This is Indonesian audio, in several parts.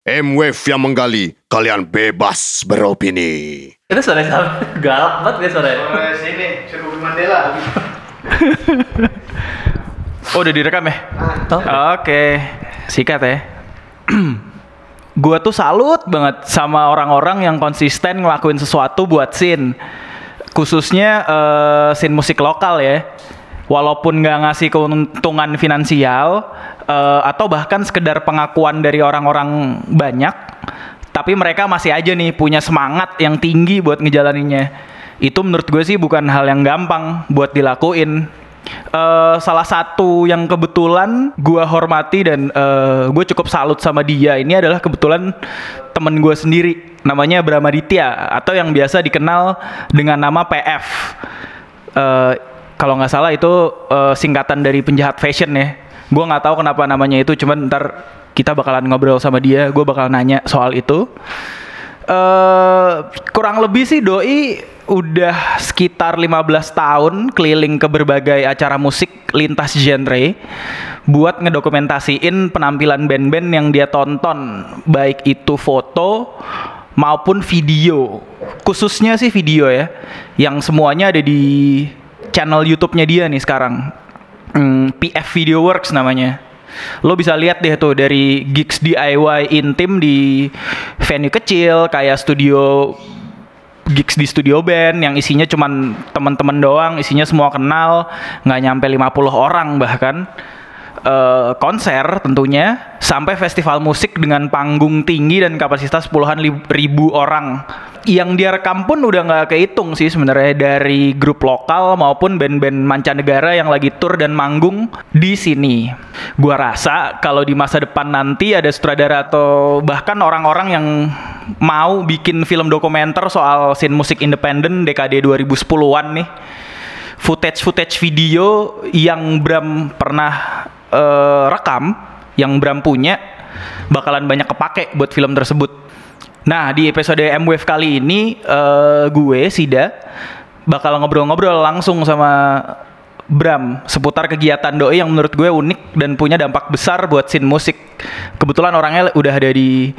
M-Wave yang menggali, kalian bebas beropini. Itu suara siapa? Galak banget dia suaranya. Mulai sini, suruh Mandela. Oh udah direkam ya? Oh. Oke, sikat ya. gua tuh salut banget sama orang-orang yang konsisten ngelakuin sesuatu buat scene. Khususnya eh, scene musik lokal ya. Walaupun nggak ngasih keuntungan finansial eh, atau bahkan sekedar pengakuan dari orang-orang banyak, tapi mereka masih aja nih punya semangat yang tinggi buat ngejalaninnya. Itu menurut gue sih bukan hal yang gampang buat dilakuin. Eh salah satu yang kebetulan gua hormati dan eh, gue cukup salut sama dia ini adalah kebetulan temen gue sendiri. Namanya Bramaditya atau yang biasa dikenal dengan nama PF Eh, kalau nggak salah itu eh, singkatan dari penjahat fashion ya gue nggak tahu kenapa namanya itu cuman ntar kita bakalan ngobrol sama dia gue bakal nanya soal itu. Eh kurang lebih sih doi udah sekitar 15 tahun keliling ke berbagai acara musik lintas genre buat ngedokumentasiin penampilan band-band yang dia tonton baik itu foto maupun video. Khususnya sih video ya yang semuanya ada di channel YouTube-nya dia nih sekarang Hmm, PF Video Works namanya lo bisa lihat deh tuh dari gigs DIY intim di venue kecil kayak studio gigs di studio band yang isinya cuman teman-teman doang, isinya semua kenal, nggak nyampe 50 orang bahkan. Eh, konser tentunya sampai festival musik dengan panggung tinggi dan kapasitas puluhan ribu orang. Yang dia rekam pun udah nggak kehitung sih sebenarnya dari grup lokal maupun band-band mancanegara yang lagi tour dan manggung di sini. Gua rasa kalau di masa depan nanti ada sutradara atau bahkan orang-orang yang mau bikin film dokumenter soal scene musik independen dekade 2010-an nih footage-footage video yang Bram pernah eh, rekam, yang Bram punya, bakalan banyak kepake buat film tersebut. Nah, di episode M-Wave kali ini, eh, gue, Sida, bakal ngobrol-ngobrol langsung sama Bram seputar kegiatan doi yang menurut gue unik dan punya dampak besar buat scene musik. Kebetulan orangnya udah ada di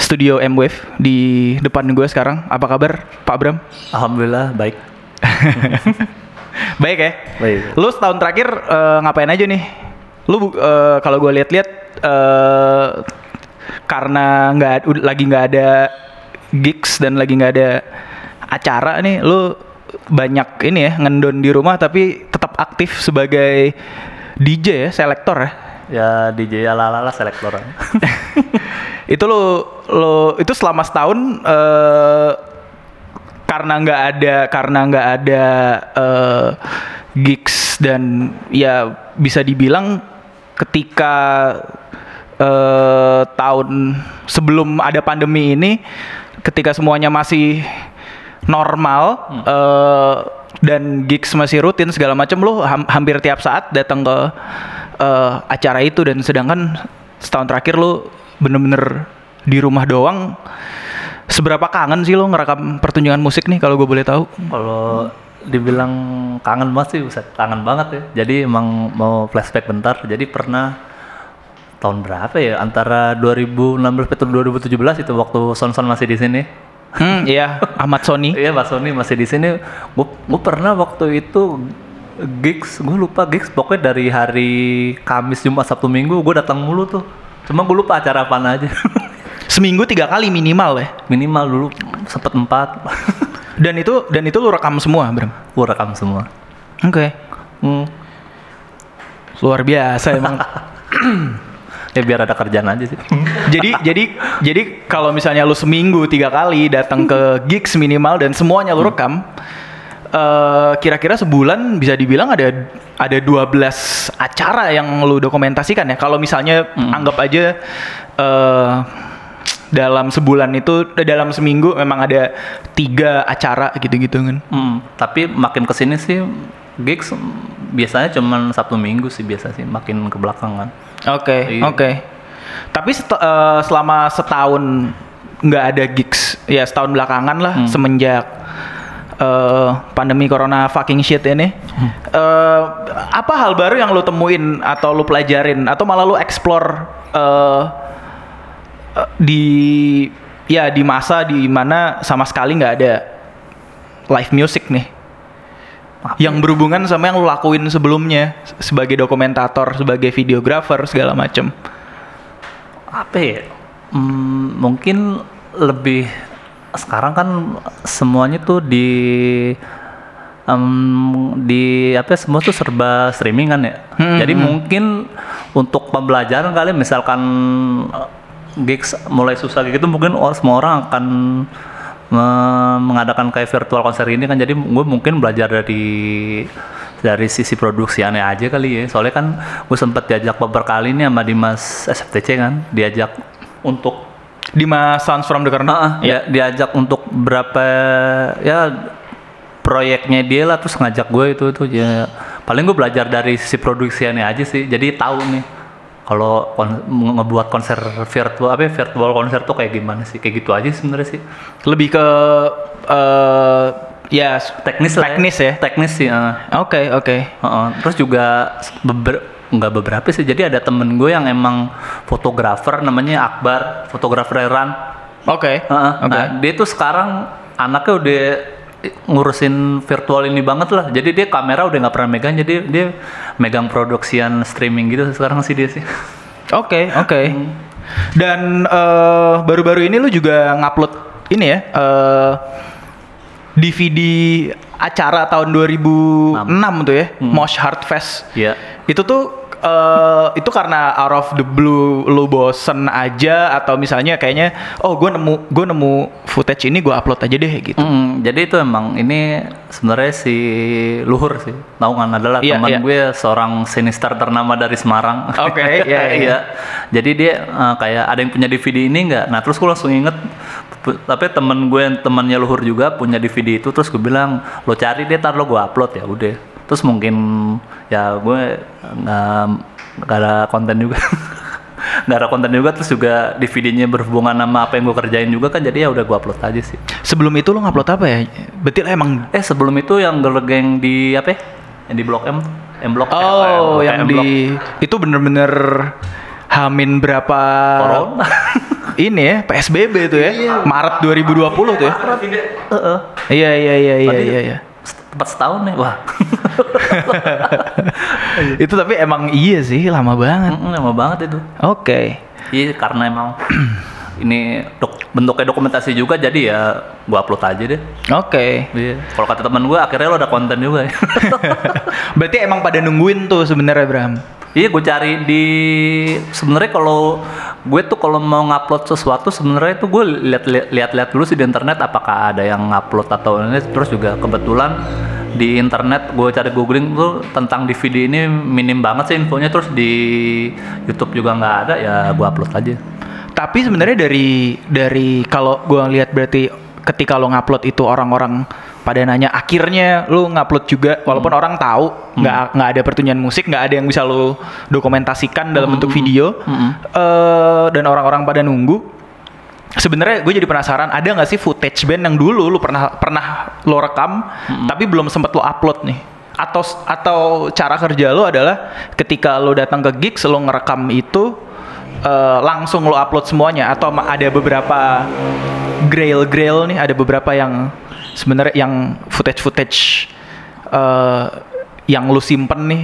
studio M-Wave di depan gue sekarang. Apa kabar, Pak Bram? Alhamdulillah baik. Baik ya. Baik. Lu setahun terakhir eh, ngapain aja nih? Lu eh, kalau gue lihat-lihat eh, karena nggak lagi nggak ada gigs dan lagi nggak ada acara nih, lu banyak ini ya ngendon di rumah tapi tetap aktif sebagai DJ ya, selektor ya. Ya DJ ala-ala selektor. itu lo lo itu selama setahun eh, karena nggak ada karena nggak ada eh, gigs dan ya bisa dibilang ketika eh, tahun sebelum ada pandemi ini ketika semuanya masih normal eh, dan gigs masih rutin segala macam lo ham- hampir tiap saat datang ke eh, acara itu. Dan sedangkan setahun terakhir lo bener-bener di rumah doang. Seberapa kangen sih lo ngerekam pertunjukan musik nih kalau gue boleh tahu? Kalau dibilang kangen banget sih, kangen banget ya. Jadi emang mau flashback bentar. Jadi pernah tahun berapa ya? Antara 2016 atau 2017 itu waktu Son Son masih di sini. hmm iya Ahmad Sony Iya, Mas Sony masih di sini. Gue pernah waktu itu gigs, gue lupa gigs pokoknya dari hari Kamis, Jumat, Sabtu, Minggu gue datang mulu tuh. Cuma gue lupa acara apaan aja. seminggu tiga kali minimal ya Minimal dulu sempet empat. Dan itu dan itu lo rekam semua Bram gue rekam semua. oke Hmm. luar biasa emang Ya biar ada kerjaan aja sih. jadi jadi jadi kalau misalnya lu seminggu tiga kali datang ke gigs minimal dan semuanya lu rekam eh, kira-kira sebulan bisa dibilang ada ada 12 acara yang lu dokumentasikan ya kalau misalnya anggap aja eh, dalam sebulan itu dalam seminggu memang ada tiga acara gitu-gitu kan Hmm, tapi makin ke sini sih gigs biasanya cuman Sabtu Minggu sih biasa sih makin ke belakang kan. Oke, Iya. oke. Tapi set- eh, selama setahun nggak ada gigs, ya setahun belakangan lah semenjak eh, pandemi corona fucking shit ini. eh, apa hal baru yang lo temuin atau lo pelajarin atau malah lo explore eh, di ya di masa di mana sama sekali nggak ada live music nih. Yang berhubungan sama yang lu lakuin sebelumnya sebagai dokumentator, sebagai videografer segala macem. apa ya? Hmm, mungkin lebih sekarang kan semuanya tuh di em, di apa ya, semua tuh serba streaming kan ya? Hmm, jadi mungkin untuk pembelajaran kali misalkan gigs mulai susah kayak gitu mungkin semua orang akan me- mengadakan kayak virtual konser ini kan. Jadi gue mungkin belajar dari dari sisi produksiannya aja kali ya. Soalnya kan gue sempet diajak beberapa kali nih sama Dimas SFTC kan. Diajak untuk Di Mas Sounds from the Corner. Ah, ah, Ya. dia diajak untuk berapa ya proyeknya dia lah. Terus ngajak gue itu itu ya paling gue belajar dari sisi produksiannya aja sih. Jadi tahu nih kalau kon- ngebuat konser virtual apa ya, virtual konser tuh kayak gimana sih kayak gitu aja sebenarnya sih Lebih ke eh ya teknis lah teknis ya. teknis sih. Oke, oke. Heeh. terus juga beber nggak beberapa sih jadi ada temen gue yang emang fotografer namanya Akbar fotografer Run Oke. Heeh. Oke. Nah, dia tuh sekarang anaknya udah ngurusin virtual ini banget lah. Jadi dia kamera udah nggak pernah megang, jadi dia megang produksian streaming gitu sekarang sih dia sih. Oke, oke. Hmm. Dan eh, baru-baru ini lu juga ngupload ini ya eh, DVD acara tahun 2006 tuh ya, Mosh Heart Fest. Hmm. Iya. Itu tuh eh, itu karena out of the blue lu bosen aja atau misalnya kayaknya oh gue nemu gue nemu footage ini gue upload aja deh gitu. Mm, jadi itu emang ini sebenarnya si Luhur sih, kan adalah Iya, teman iya. gue seorang sinister ternama dari Semarang. Oke, iya, iya. Jadi dia eh, kayak ada yang punya DVD ini nggak? Nah terus gue langsung inget, tapi temen gue yang temannya Luhur juga punya DVD itu, terus gue bilang lo cari deh, tar lo gue upload ya udah. Terus mungkin ya gue nggak nggak ada konten juga. nggak ada konten juga terus juga DVD-nya berhubungan sama apa yang gue kerjain juga kan jadi ya udah gue upload aja sih Sebelum itu lu ngupload apa ya? Lu emang Eh sebelum itu yang girl gang di apa? ya? Yang di Blok M, M Blok. Oh, yang M Block. di itu bener-bener Hamin berapa Corona. ini ya PSBB itu ya Maret 2020 tuh ya iya iya iya iya iya iya Tepat setahun nih, wah. itu tapi emang iya sih lama banget Mm, lama banget itu. oke Iya karena emang ini dok, bentuknya dokumentasi juga jadi ya gua upload aja deh. oke Iya. Kalau kata teman gua akhirnya lo ada konten juga ya. berarti emang pada nungguin tuh sebenarnya Bram Iya, gue cari di sebenarnya kalau gue tuh kalau mau ngupload sesuatu sebenarnya tuh gue lihat lihat-lihat dulu sih di internet apakah ada yang ngupload atau ini terus juga kebetulan di internet gue cari googling tuh tentang DVD ini minim banget sih infonya terus di YouTube juga nggak ada ya gue upload aja. tapi sebenarnya dari dari kalau gua lihat berarti ketika lo ngupload itu orang-orang pada nanya akhirnya lu ngupload juga walaupun Hmm. orang tahu nggak nggak ada pertunjukan musik nggak ada yang bisa lo dokumentasikan dalam bentuk video Hmm. Eh, dan orang-orang pada nunggu sebenarnya gue jadi penasaran ada nggak sih footage band yang dulu lu pernah pernah lo rekam Hmm. tapi belum sempet lo upload nih atau atau cara kerja lo adalah ketika lo datang ke gigs lo ngerekam itu eh, langsung lo upload semuanya atau ada beberapa grail grail nih ada beberapa yang sebenarnya yang footage footage yang lu simpen nih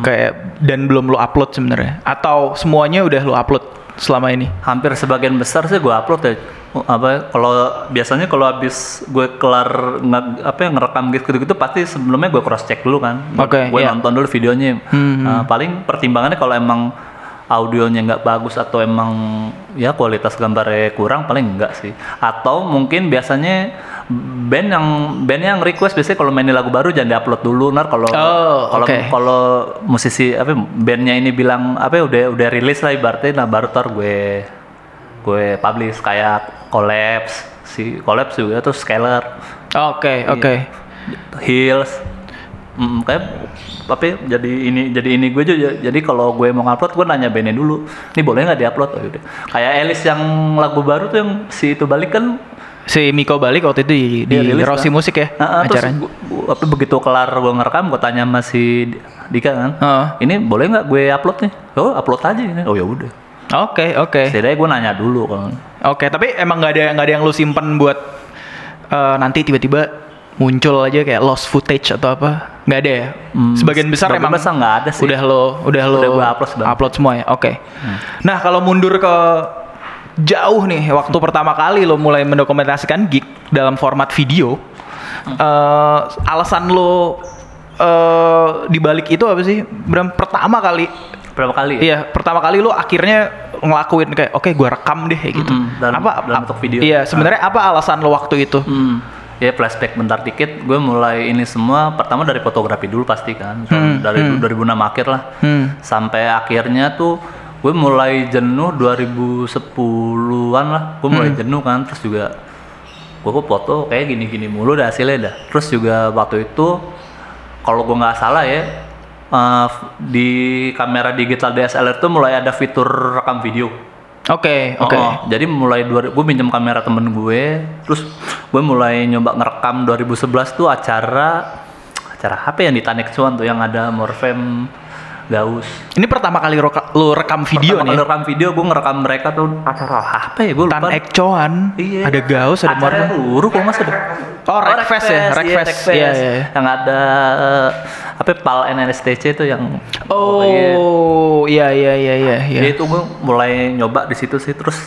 kayak dan belum lu upload sebenarnya atau semuanya udah lu upload selama ini Hampir sebagian besar sih gue upload ya. Apa kalau biasanya kalau habis gue kelar nge- apa ya, ngerekam gitu-gitu pasti sebelumnya gue cross check dulu kan. Oke, gue iya. nonton dulu videonya. Hmm, Nah, paling pertimbangannya kalau emang audionya nggak bagus atau emang ya kualitas gambarnya kurang paling enggak sih. Atau mungkin biasanya band yang band yang request biasanya kalau mainin lagu baru jangan diupload dulu. Ntar kalau Oh, kalau oke. kalau musisi apa bandnya ini bilang apa udah udah rilis lah ibaratnya nah baru ntar gue gue publish. Kayak collapse si collapse juga terus scalar oke oke. Hills mm, kayak ya, jadi ini jadi ini gue juga jadi kalau gue mau ngupload gue nanya bandnya dulu ini boleh nggak diupload oh, yaudah. kayak Elis yang lagu baru tuh yang si itu balik kan si Miko balik waktu itu di, di rilis Rossi kan? Musik ya terus acaranya gua- gua- begitu kelar gue ngerekam gue tanya sama si Dika kan Heeh. ini boleh nggak gue upload nih oh upload aja ini oh ya udah Oke, oke. Setidaknya gue nanya dulu kan. Oke, tapi emang nggak ada nggak ada yang lu simpen buat eh, nanti tiba-tiba muncul aja kayak lost footage atau apa? Nggak ada ya? Hmm, sebagian besar sebagian emang besar nggak ada sih. Udah lo udah lo Udah gua upload, upload semua ya. Oke. Nah, kalau mundur ke jauh nih waktu pertama kali lo mulai mendokumentasikan gig dalam format video, eh, alasan lo eh di balik itu apa sih? Bram pertama kali Berapa kali? Iya, pertama kali lu akhirnya ngelakuin kayak oke gua rekam deh kayak gitu. Mm-mm, dalam- dalam bentuk video. Iya, sebenarnya apa alasan lu waktu itu? Hmm. Ya flashback bentar dikit, gue mulai ini semua pertama dari fotografi dulu pasti kan, Hmm, dari 2006 akhir lah, Hmm. sampai akhirnya tuh gue mulai jenuh 2010-an lah, gue Hmm. mulai jenuh kan, terus juga gue kok foto kayak gini-gini mulu dah hasilnya dah. Terus juga waktu itu kalau gue nggak salah ya eh, di kamera digital DSLR tuh mulai ada fitur rekam video. Oke, oke. Oh, jadi mulai dua gue minjem kamera temen gue, terus gue mulai nyoba ngerekam 2011 tuh acara acara apa yang di Tanek Cuan tuh yang ada Morfem Gaus. Ini pertama kali roka- lu rekam video Pertama nih. kali rekam video gue ngerekam mereka tuh acara apa ya gue lupa. Tan Ekcoan, Iya. ada Gaus, ada acara Morfem. yang luruh kok mas ada. Oh, Rekfest ya, Rekfest. Rekfest. Iya, iya, iya. Yang ada eh, apa Pal NNSTC itu yang Oh, iya iya iya iya iya. Jadi itu gue mulai nyoba di situ sih terus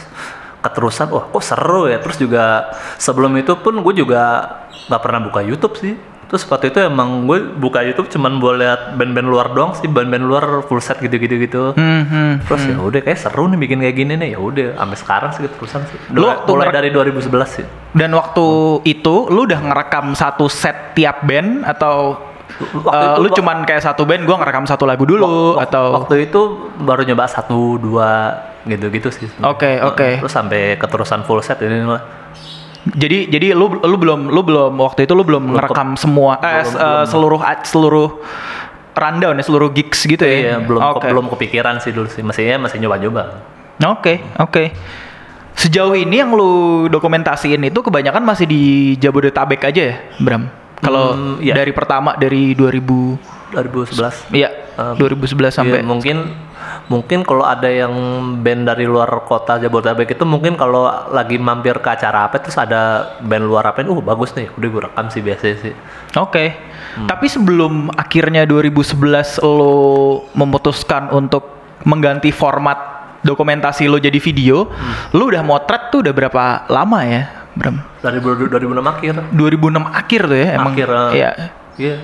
keterusan wah kok seru ya terus juga sebelum itu pun gue juga nggak pernah buka YouTube sih terus waktu itu emang gue buka YouTube cuman buat lihat band-band luar doang sih band-band luar full set gitu-gitu gitu. Hmm, hmm. terus ya udah kayak seru nih bikin kayak gini nih. Ya udah sampai sekarang sih keterusan sih. Lu mulai, waktu mulai dari 2011 sih. Dan waktu itu lu udah ngerekam satu set tiap band atau Waktu eh, itu- lu cuman kayak satu band gua ngerekam satu lagu dulu Wak- atau? waktu itu baru nyoba satu dua gitu-gitu sih. Oke, oke. terus sampai keterusan full set ini lah Jadi jadi lu lu belum lu belum waktu itu lu belum ngerekam semua eh, belum- eh, belum. seluruh seluruh rundown ya seluruh gigs gitu ya. Iya, belum Oke. belum kepikiran sih dulu sih. Masih masih nyoba-nyoba. Oke, oke. Sejauh ini yang lu dokumentasiin itu kebanyakan masih di Jabodetabek aja ya, Bram? Kalau Hmm, iya. dari pertama dari 2000 2011. iya, Um, 2011 sampai Iya, mungkin mungkin kalau ada yang band dari luar kota Jabodetabek itu mungkin kalau lagi mampir ke acara apa terus ada band luar apa uh bagus nih udah gue rekam sih biasanya sih Oke. Hmm. Tapi sebelum akhirnya 2011 lo memutuskan untuk mengganti format dokumentasi lo jadi video, Hmm. lo udah motret tuh udah berapa lama ya, Bram? dari 2006 akhir 2006 akhir tuh ya emang. Akhir, eh. Iya. iya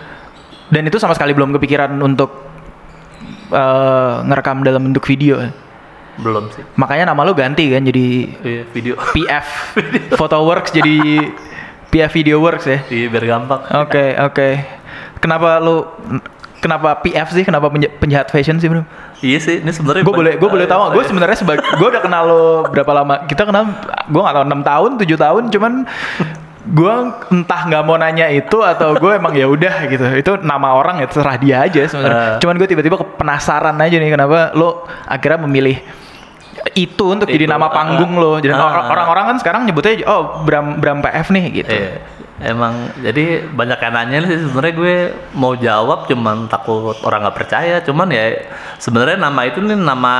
Dan itu sama sekali belum kepikiran untuk eh, ngerekam dalam bentuk video. belum sih Makanya nama lo ganti kan jadi iya video PF Photoworks jadi PF Video Works ya. iya biar gampang Oke, oke. Kenapa lu kenapa PF sih? Kenapa penja- penjahat fashion sih, Bro? iya sih ini sebenarnya Gue boleh gue boleh tahu Oh, gue iya. sebenarnya sebagai gue udah kenal lo berapa lama? Kita kenal gue nggak tahu 6 tahun, 7 tahun, cuman gue entah nggak mau nanya itu atau gue emang ya udah gitu. Itu nama orang ya terserah dia aja sebenarnya. Eh. cuman gue tiba-tiba penasaran aja nih kenapa lo akhirnya memilih itu untuk jadi Itu, nama ah, panggung lo. Jadi or- orang-orang kan sekarang nyebutnya oh Bram Bram PF nih gitu. Iya. Emang jadi banyak yang nanya sih sebenarnya gue mau jawab cuman takut orang nggak percaya cuman ya sebenarnya nama itu nih nama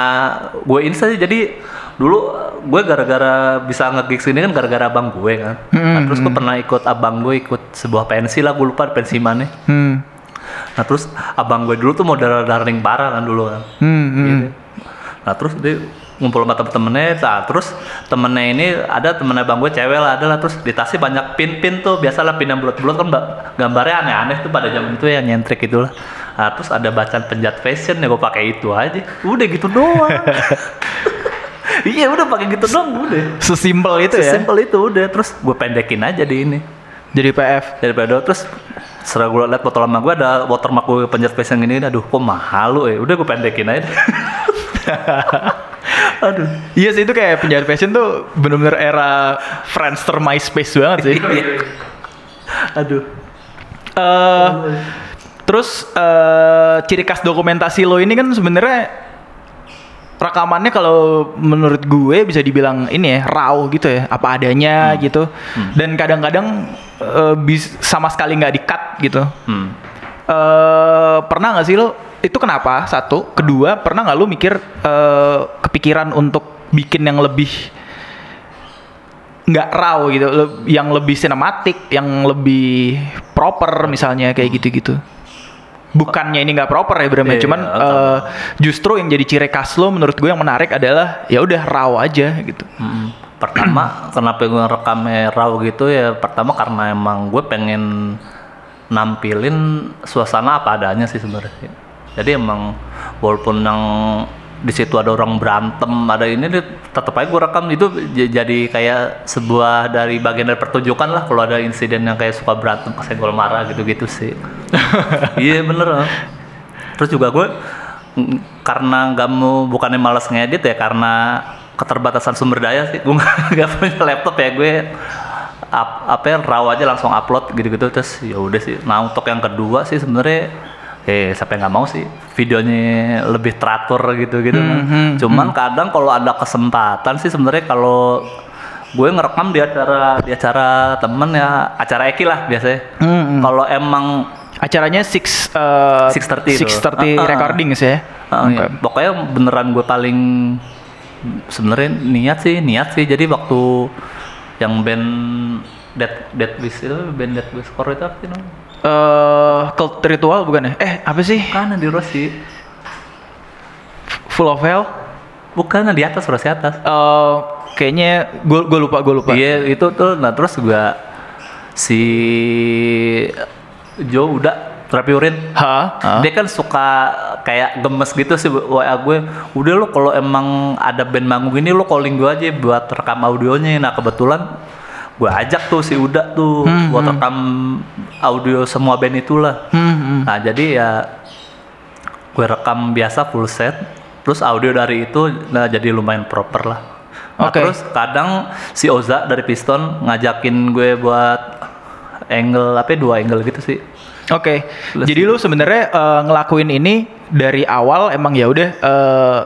gue insta sih jadi dulu gue gara-gara bisa nge-gigs ini kan gara-gara abang gue kan Nah, terus gue pernah ikut abang gue ikut sebuah pensi lah gue lupa pensi mana Hmm. nah terus abang gue dulu tuh model darling parah kan dulu kan Hmm, hmm. Gitu. Nah terus dia ngumpul sama temen-temennya, nah, terus temennya ini ada temennya bang gue cewek lah, adalah terus di tasnya banyak pin-pin tuh, biasalah pin yang bulat-bulat kan gambarnya aneh-aneh tuh pada zaman itu ya nyentrik gitu lah. Nah, terus ada bacaan penjat fashion ya gue pakai itu aja, udah gitu doang. iya udah pakai gitu doang udah. Sesimpel itu ya. Sesimpel itu udah, terus gue pendekin aja di ini. Jadi PF. daripada terus setelah gue liat foto lama gue ada watermark gue penjat fashion ini aduh kok mahal lu ya udah gue pendekin aja. Aduh. Iya sih itu kayak penjahat fashion tuh bener-bener era Friendster MySpace banget sih. aduh. Eh, terus eh, ciri khas dokumentasi lo ini kan sebenarnya rekamannya kalau menurut gue bisa dibilang ini ya raw gitu ya apa adanya gitu. Dan kadang-kadang bis sama sekali nggak di-cut gitu. hmm. eh pernah nggak sih lo itu kenapa? Satu. Kedua pernah nggak lu mikir eh, kepikiran untuk bikin yang lebih nggak raw gitu, yang lebih sinematik, yang lebih proper misalnya kayak gitu-gitu. Bukannya ini nggak proper ya Bram, ya, Iya, cuman iya, eh, justru yang jadi ciri khas lo menurut gue yang menarik adalah ya udah raw aja gitu. Mm, Pertama, kenapa gue ngerekamnya raw gitu ya? Pertama karena emang gue pengen nampilin suasana apa adanya sih sebenarnya. Jadi emang walaupun yang di situ ada orang berantem, ada ini tetap aja gue rekam itu jadi kayak sebuah dari bagian dari pertunjukan lah kalau ada insiden yang kayak suka berantem kesenggol marah gitu-gitu sih. iya bener. ah. Terus juga gue karena nggak mau bukannya malas ngedit ya karena keterbatasan sumber daya sih gue nggak punya laptop ya gue up, apa ya raw aja langsung upload gitu-gitu terus ya udah sih nah untuk yang kedua sih sebenarnya eh siapa yang nggak mau sih videonya lebih teratur gitu-gitu kan. Mhm, cuman kadang kalau ada kesempatan sih sebenarnya kalau gue ngerekam di acara di acara temen ya acara Eki lah biasanya Mhm. kalau emang Acaranya six eh, 6:30 itu. 6:30 Ah, ah. recordings ya. Ah, iya. Oke. Pokoknya beneran gue paling sebenarnya niat sih, niat sih. Jadi waktu yang band Dead Dead Wish itu band Dead Wish Core itu apa sih namanya? Eh, cult ritual bukan ya? Eh, apa sih? Bukan di Rossi. Full of Hell? Bukan di atas Rossi atas. Eh, kayaknya gue gue lupa gue lupa. Iya itu tuh. Nah terus juga si Joe udah terapi urin. Hah? Hah? Dia kan suka kayak gemes gitu sih WA gue. Udah lo kalau emang ada band manggung ini lo calling gue aja buat rekam audionya. Nah kebetulan gue ajak tuh si Uda tuh buat rekam audio semua band itulah. Hmm, hmm. Nah jadi ya gue rekam biasa full set. Terus audio dari itu nah jadi lumayan proper lah. Nah, Oke. Terus kadang si Oza dari Piston ngajakin gue buat angle apa ya, dua angle gitu sih. Oke. Plus- Jadi lu sebenarnya eh, ngelakuin ini dari awal emang ya udah eh,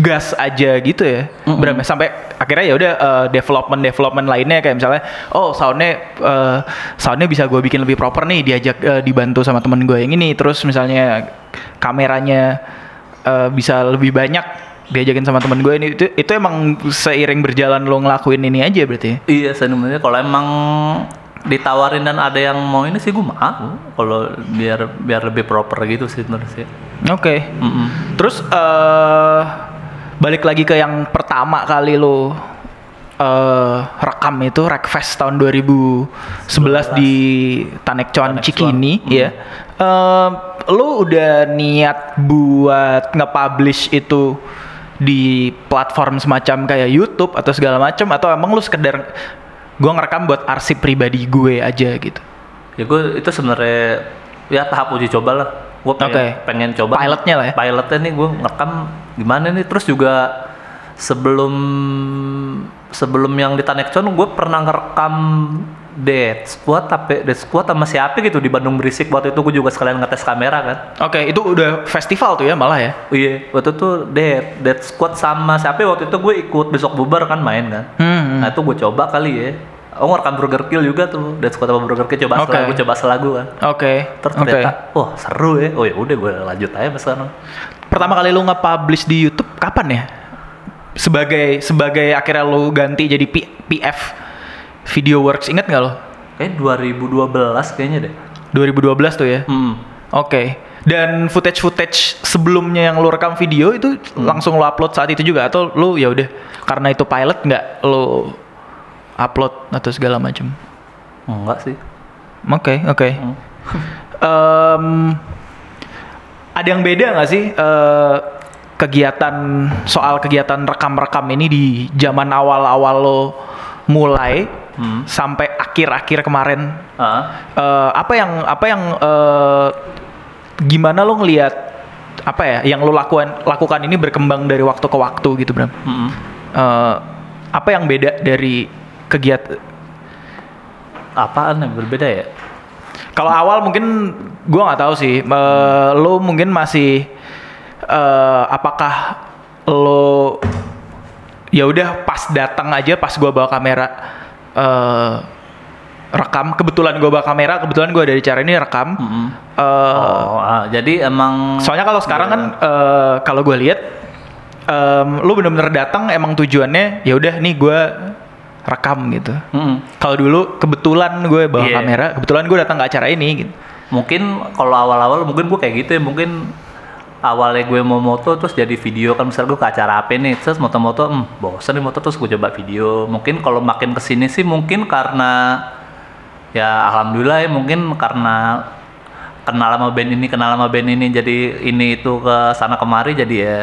gas aja gitu ya. Bram ya? sampai akhirnya ya udah eh, development development lainnya kayak misalnya oh soundnya eh, soundnya bisa gue bikin lebih proper nih diajak eh, dibantu sama temen gue yang ini terus misalnya kameranya eh, bisa lebih banyak diajakin sama temen gue ini itu itu emang seiring berjalan lo ngelakuin ini aja berarti ya? Iya sebenarnya kalau emang ditawarin dan ada yang mau ini sih gue mau kalau biar biar lebih proper gitu sih menurut sih. Oke. Mm-mm. Terus eh balik lagi ke yang pertama kali lo eh rekam itu Rekfest tahun 2011 di Tanekcuan. Cikini ya. Eh lo udah niat buat nge-publish itu di platform semacam kayak YouTube atau segala macam atau emang lu sekedar gua ngerekam buat arsip pribadi gue aja gitu. Ya gue itu sebenarnya ya tahap uji coba lah. Gue pengen, Oke. pengen coba. Pilotnya lah ya? Pilotnya nih gue ngerekam gimana nih. Terus juga sebelum sebelum yang di Tanekcon gue pernah ngerekam Dead Squad tapi Dead Squad sama siapa gitu di Bandung Berisik waktu itu gue juga sekalian ngetes kamera kan. Oke, itu udah festival tuh ya malah ya. Iya, waktu itu Dead, Dead Squad sama siapa waktu itu gue ikut besok bubar kan main kan. Hmm. Nah itu gue coba kali ya. Oh ngerekam Burger Kill juga tuh, Dead Squad sama Burger Kill coba Oke. selagu, coba selagu kan. Oke. Terus Oke. ternyata, wah seru ya. Oh ya udah gue lanjut aja mas sekarang. Pertama kali lu nge-publish di YouTube kapan ya? Sebagai sebagai akhirnya lu ganti jadi P- PF Video Works inget nggak lo? Kayak 2012 kayaknya deh. 2012 tuh ya. Hmm. Oke. Dan footage-footage sebelumnya yang lu rekam video itu langsung lu upload saat itu juga atau lu ya udah karena itu pilot nggak lu upload atau segala macam? Enggak sih. Oke, oke. Hmm. Em, ada yang beda nggak sih eh, kegiatan soal kegiatan rekam-rekam ini di zaman awal-awal lo mulai Hmm. sampai akhir-akhir kemarin? Ah. Eh, apa yang apa yang eh, gimana lo ngelihat apa ya yang lo lakukan lakukan ini berkembang dari waktu ke waktu gitu Bram? Mm-mm. Eh, apa yang beda dari kegiatan Apaan yang berbeda ya? Kalau awal mungkin gua nggak tahu sih. Eh, lo mungkin masih eh, apakah lo ya udah pas datang aja pas gua bawa kamera eh, rekam. Kebetulan gua bawa kamera, kebetulan gua dari cara ini rekam. Mm-mm. Eh, Oh, ah, jadi emang Soalnya kalau sekarang kan eh, kalau gue lihat em, lu bener-bener datang emang tujuannya ya udah nih gue rekam gitu. Mm-mm. Kalau dulu kebetulan gue bawa Iya. kamera, kebetulan gue datang ke acara ini gitu. mungkin kalau awal-awal mungkin gue kayak gitu ya mungkin awalnya gue mau moto terus jadi video kan misalnya gue ke acara apa nih terus moto-moto hmm, bosan nih moto terus gue coba video mungkin kalau makin ke sini sih mungkin karena ya alhamdulillah ya mungkin karena kenal sama band ini kenal sama band ini jadi ini itu ke sana kemari jadi ya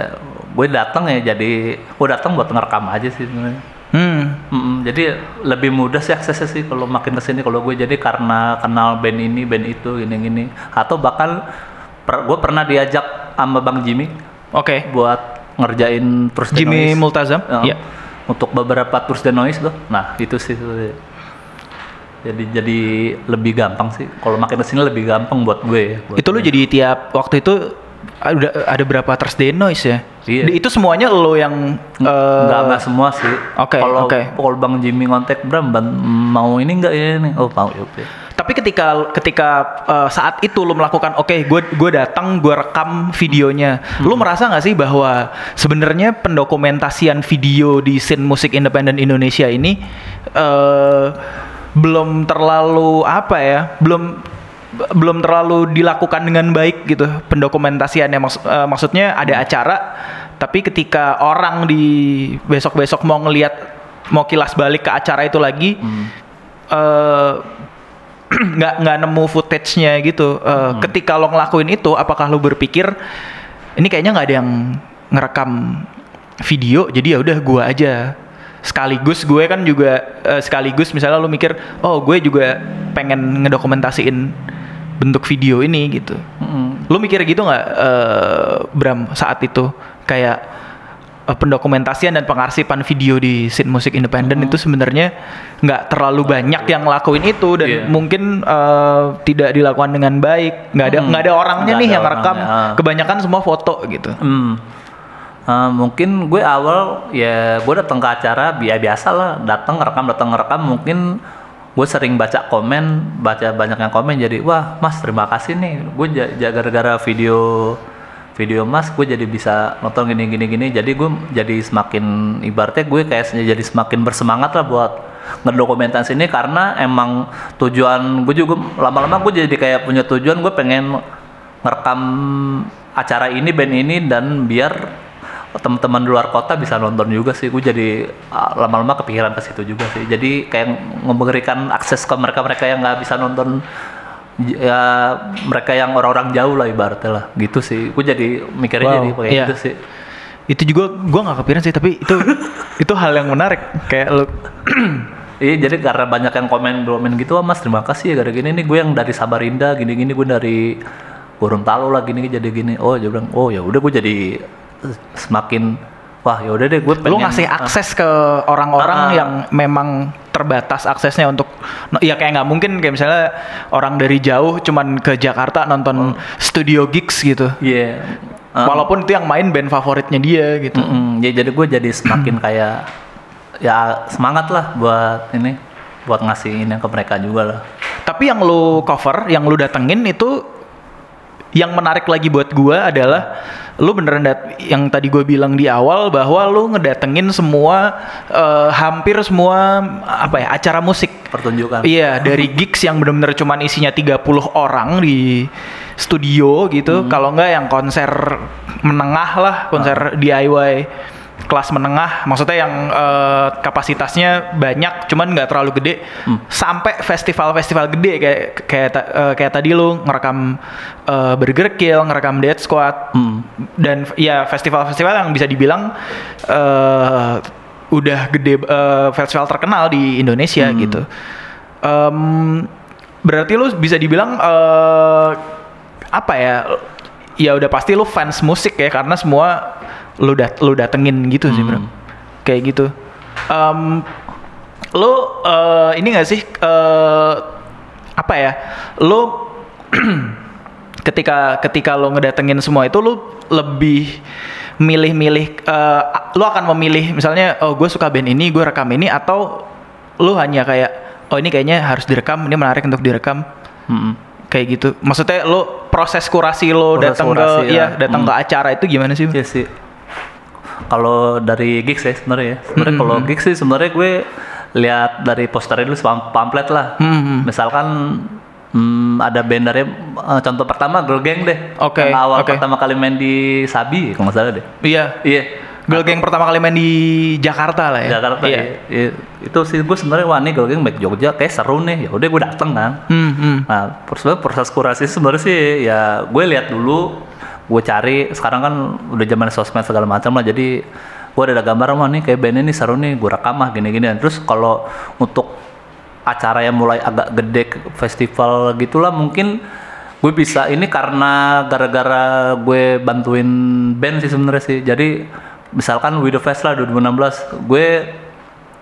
gue datang ya jadi gue datang buat ngerekam aja sih sebenarnya Hmm. Mm-mm, jadi lebih mudah sih aksesnya sih kalau makin ke sini kalau gue jadi karena kenal band ini band itu gini gini atau bahkan per, gue pernah diajak sama bang Jimmy Oke. buat ngerjain the Jimmy noise Multazam? Ya, Iya. untuk beberapa tours the noise tuh nah itu sih jadi jadi lebih gampang sih kalau makin ke sini lebih gampang buat gue ya buat Itu gue. jadi tiap waktu itu ada ada berapa Thursday Noise ya? Iya. Di- Itu semuanya lo yang eh, nggak nggak semua sih. Oke, Kalau oke. kalau Bang Jimmy ngontek Bram mau ini nggak ini? Oh mau ya. Tapi ketika ketika eh, saat itu lo melakukan oke gue gue datang gue rekam videonya, lo Hmm. merasa nggak sih bahwa sebenarnya pendokumentasian video di scene musik independen Indonesia ini eh belum terlalu apa ya, belum belum terlalu dilakukan dengan baik gitu pendokumentasiannya Maks- eh, maksudnya ada acara tapi ketika orang di besok-besok mau ngelihat mau kilas balik ke acara itu lagi eh nggak nggak nemu footage-nya gitu. Eh, Ketika lo ngelakuin itu, apakah lo berpikir ini kayaknya nggak ada yang ngerekam video, jadi ya udah gua aja. Sekaligus gue kan juga eh, sekaligus misalnya lo mikir, oh gue juga pengen ngedokumentasiin bentuk video ini gitu. Mm-mm. Lo mikir gitu nggak, eh, Bram saat itu kayak eh, pendokumentasian dan pengarsipan video di scene musik independen itu sebenarnya nggak terlalu banyak yang ngelakuin itu dan Iya. mungkin eh, tidak dilakukan dengan baik. Nggak ada Hmm. nggak ada orangnya Nggak nih ada yang rekam. ah. Kebanyakan semua foto gitu. Hmm. Eh, mungkin gue awal ya gue datang ke acara ya biasa lah datang ngerekam datang ngerekam mungkin gue sering baca komen baca banyak yang komen jadi wah mas terima kasih nih. Gue gara-gara video video mas gue jadi bisa nonton gini gini gini. Jadi gue jadi semakin ibaratnya gue kayak jadi semakin bersemangat lah buat ngedokumentasi ini karena emang tujuan gue juga lama-lama gue jadi kayak punya tujuan gue pengen ngerekam acara ini band ini dan biar teman-teman di luar kota bisa nonton juga sih gue jadi ah, lama-lama kepikiran ke situ juga sih jadi kayak memberikan akses ke mereka-mereka yang nggak bisa nonton ya mereka yang orang-orang jauh lah ibaratnya lah gitu sih gue jadi mikirnya Wow, jadi kayak iya. gitu sih Itu juga gua nggak kepikiran sih, tapi itu itu hal yang menarik. Kayak lo Iya jadi karena banyak yang komen komen gitu, wah mas terima kasih ya gara gini nih gue yang dari Samarinda gini-gini gue dari Gorontalo lah gini jadi gini. Oh dia bilang oh ya udah gue jadi semakin wah ya udah deh gue lu pengen ngasih ah, akses ke orang-orang Ah. yang memang terbatas aksesnya untuk ya kayak nggak mungkin kayak misalnya orang dari jauh cuman ke Jakarta nonton studio gigs gitu Iya. Ah, walaupun itu yang main band favoritnya dia gitu mm-mm. ya jadi gue jadi semakin kayak ya semangat lah buat ini buat ngasih ini ke mereka juga lah. tapi yang lu cover yang lu datengin itu yang menarik lagi buat gua adalah lu beneran dat yang tadi gue bilang di awal bahwa lu ngedatengin semua eh, hampir semua apa ya acara musik Pertunjukan. Iya, dari gigs yang benar-benar cuman isinya 30 orang di studio gitu. Kalau enggak yang konser menengah lah, konser DIY kelas menengah. Maksudnya yang eh, kapasitasnya banyak cuman nggak terlalu gede. Sampai festival-festival gede kayak kayak ta- eh, kayak tadi lu ngerekam eh, Burger Kill, ngerekam Dead Squad. Hmm. Dan ya festival-festival yang bisa dibilang eh udah gede eh, festival terkenal di Indonesia gitu. Em, berarti lu bisa dibilang eh apa ya? Ya udah pasti lu fans musik ya karena semua lu dat lu datengin gitu sih, Bro. Kayak gitu. Em lu eh, ini gak sih eh apa ya? Lu ketika ketika lo ngedatengin semua itu lo lebih milih-milih eh, lo akan memilih misalnya oh gue suka band ini gue rekam ini atau lo hanya kayak oh ini kayaknya harus direkam ini menarik untuk direkam Mm-mm. kayak gitu maksudnya lo proses kurasi lo datang ke ya. ya datang Hmm. ke acara itu gimana sih Iya sih. Kalau dari gigs ya sebenarnya ya. Sebenarnya kalau gigs sih sebenarnya gue lihat dari posternya dulu pam- pamflet lah. Hmm. Misalkan hmm, ada band dari eh, contoh pertama Girl Gang deh. Oke, Yang awal oke. pertama kali main di Sabi kalau nggak salah deh. Iya. Iya. Girl Gang pertama kali main di Jakarta lah ya. Jakarta Iya. iya. Iya. Itu sih gue sebenarnya wah nih Girl Gang back Jogja kayak seru nih. Ya udah gue dateng kan. Hmm, hmm. Nah, proses proses kurasi sebenarnya sih ya gue lihat dulu, gue cari. Sekarang kan udah zaman sosmed segala macam lah. Jadi gue ada gambar mah nih kayak band ini seru nih, gue rekam mah gini-gini. Terus kalau untuk acara yang mulai agak gede festival gitulah mungkin gue bisa ini karena gara-gara gue bantuin band sih sebenarnya sih. Jadi misalkan Widow Fest lah 2016, gue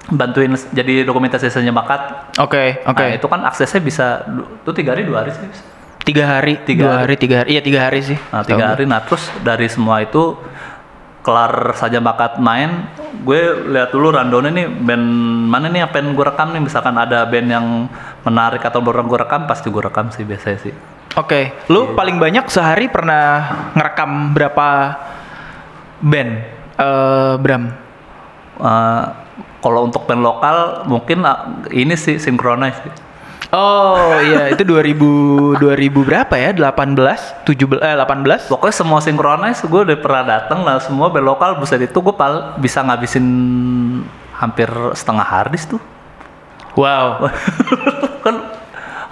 bantuin jadi dokumentasi seni bakat Oke, oke. Nah, itu kan aksesnya bisa tuh tiga hari dua hari sih. Tiga hari, Tiga dua hari. hari, tiga hari. Iya tiga hari sih. Nah tiga hari. Nah terus dari semua itu kelar saja bakat main, gue lihat dulu randonnya nih band mana nih yang pengen gue rekam nih. Misalkan ada band yang menarik atau orang gue rekam, pasti gue rekam sih biasanya sih. Oke, lu paling banyak sehari pernah ngerekam berapa band, eh Bram? Eh, kalau untuk band lokal mungkin ah, ini sih synchronize sih. Oh iya, itu 2000 2000 berapa ya? 18, 17 eh 18? Pokoknya semua synchronize gue udah pernah datang lah semua band lokal buset itu gue pal bisa ngabisin hampir setengah harddisk tuh. Wow. kan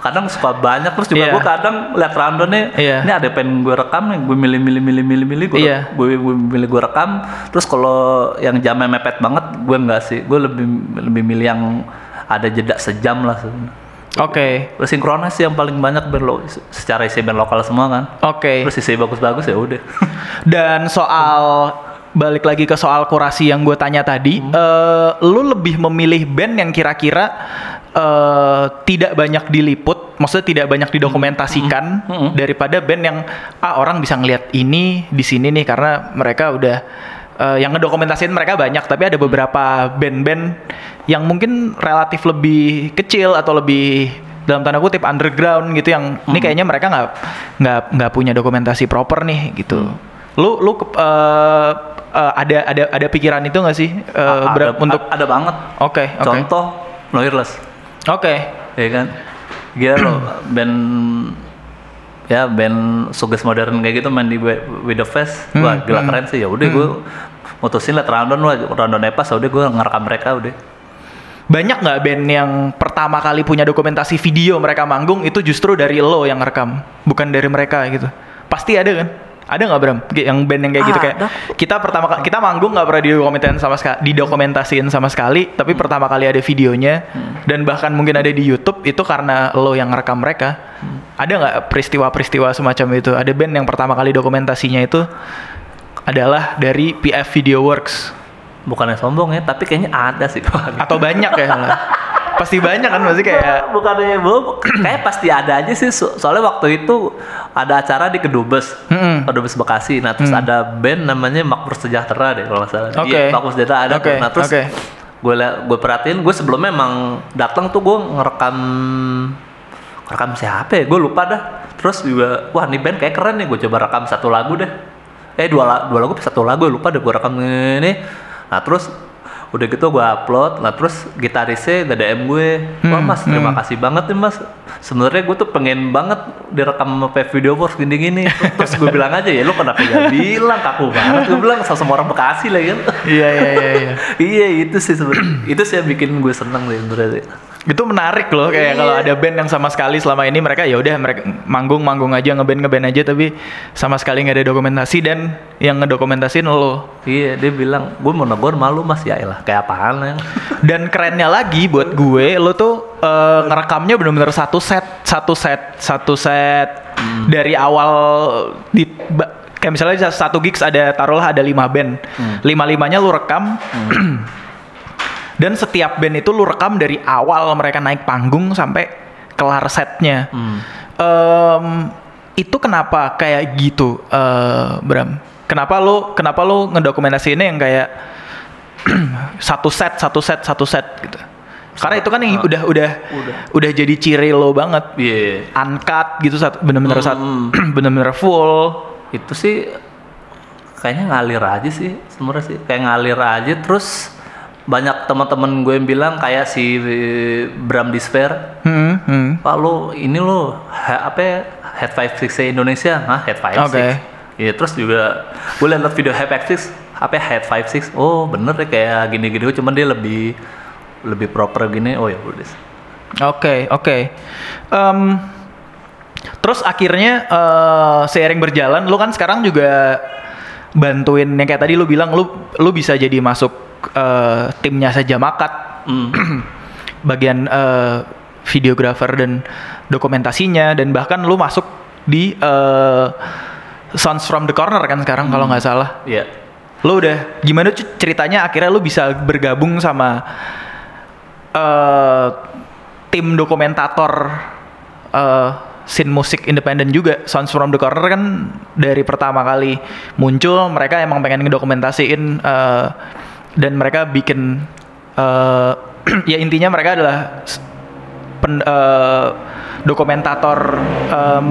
kadang suka banyak terus juga Iya. gue kadang lihat random nih Iya. ini ada pengen gue rekam nih gue milih milih milih milih milih gue Iya. gue, gue milih gue rekam terus kalau yang jamnya mepet banget gue enggak sih gue lebih lebih milih yang ada jeda sejam lah sebenarnya. Oke. Terus sinkronis sih yang paling banyak band lo, secara isi band lokal semua kan. Oke. terus isi bagus-bagus ya udah. Dan soal balik lagi ke soal kurasi yang gue tanya tadi, eh, lu lebih memilih band yang kira-kira eh, tidak banyak diliput, maksudnya tidak banyak didokumentasikan daripada band yang ah orang bisa ngelihat ini di sini nih karena mereka udah eh, yang ngedokumentasiin mereka banyak, tapi ada beberapa band-band yang mungkin relatif lebih kecil atau lebih dalam tanda kutip underground gitu yang ini kayaknya mereka nggak nggak nggak punya dokumentasi proper nih gitu. Lu lu ke- eh, eh, ada ada ada pikiran itu nggak sih Bram, ada, untuk ada banget Oke, oke. contoh Loirless Oke. ya kan gila loh band ya band suges modern kayak gitu main di Wi- With the Fest wah Hmm, gila keren sih. Ya udah gue mutusin liat random lah random pas udah gue ngerekam mereka udah. Banyak nggak band yang pertama kali punya dokumentasi video mereka manggung itu justru dari lo yang rekam, bukan dari mereka gitu. Pasti ada kan? Ada nggak Bram? Yang band yang kayak gitu kayak Ada. kita pertama kita manggung nggak pernah didokumentasiin sama sekali, didokumentasiin sama sekali, tapi pertama kali ada videonya dan bahkan mungkin ada di YouTube itu karena lo yang ngerekam mereka. Ada nggak peristiwa-peristiwa semacam itu? Ada band yang pertama kali dokumentasinya itu adalah dari PF Video Works bukannya sombong ya tapi kayaknya ada sih atau banyak ya? Pasti banyak kan masih kayak bukannya bu kayak pasti ada aja sih. So- soalnya waktu itu ada acara di Kedubes Mm-mm. Kedubes Bekasi. Nah terus ada band namanya Makmur Sejahtera deh kalau nggak salah. Oke. Iya, Makmur Sejahtera ada tuh. nah terus oke. gue gue perhatiin gue sebelumnya emang datang tuh gue ngerekam rekam siapa ya? Gue lupa dah. Terus juga wah nih band kayak keren nih. Gue coba rekam satu lagu deh. Eh dua, dua lagu satu lagu? Lupa deh gue rekam ini. Nah terus udah gitu gue upload nah terus gitarisnya nge DM gue. Wah Hmm, mas terima kasih banget nih mas. Sebenarnya gue tuh pengen banget direkam sama Video Force gini gini terus gue bilang aja ya lu kenapa gak bilang? Kaku banget. Gue bilang sama semua orang Bekasi lah kan Iya iya iya iya. iya itu sih sebenarnya. Itu sih yang bikin gue seneng sih sebenarnya Itu menarik loh kayak Iya. kalau ada band yang sama sekali selama ini mereka ya udah mereka manggung-manggung aja ngeband ngeband aja tapi sama sekali nggak ada dokumentasi dan yang ngedokumentasiin lo. iya dia bilang gue mau negor malu mas. Ya elah kayak apaan ya? Dan kerennya lagi buat gue lo tuh eh, ngerekamnya bener-bener satu set, satu set, satu set. Dari awal di kayak misalnya satu gigs ada taruhlah ada lima band, lima limanya lu rekam. Dan setiap band itu lu rekam dari awal mereka naik panggung sampai kelar setnya. Hmm. Em, itu kenapa kayak gitu, eh, Bram? Kenapa lu kenapa lu ngedokumentasiinnya yang kayak satu set, satu set, satu set gitu? Karena itu kan yang udah udah udah jadi ciri lo banget. iya Uncut gitu satu bener-bener satu Hmm. bener-bener full. itu sih kayaknya ngalir aja sih sebenarnya sih kayak ngalir aja terus banyak teman-teman gue yang bilang kayak si Bram Disfer Hmm, hmm. Pak lu ini ha- apa ya, Head 56 Indonesia hah Head 56 Oke. Iya terus juga gue liat video Head 56 apa ya, Head 56 oh bener ya kayak gini-gini cuman dia lebih lebih proper gini oh ya udah Oke, oke. Terus akhirnya eh, seiring berjalan, lu kan sekarang juga bantuin yang kayak tadi lu bilang, lu lu bisa jadi masuk eh, timnya saja makat, Hmm. bagian eh, videografer dan dokumentasinya, dan bahkan lu masuk di eh, Sounds from the Corner kan sekarang kalau nggak salah. Iya Lu udah gimana ceritanya akhirnya lu bisa bergabung sama eh tim dokumentator eh scene musik independen juga Sounds from the Corner kan dari pertama kali muncul mereka emang pengen ngedokumentasiin eh, dan mereka bikin eh ya intinya mereka adalah pen, eh, dokumentator em,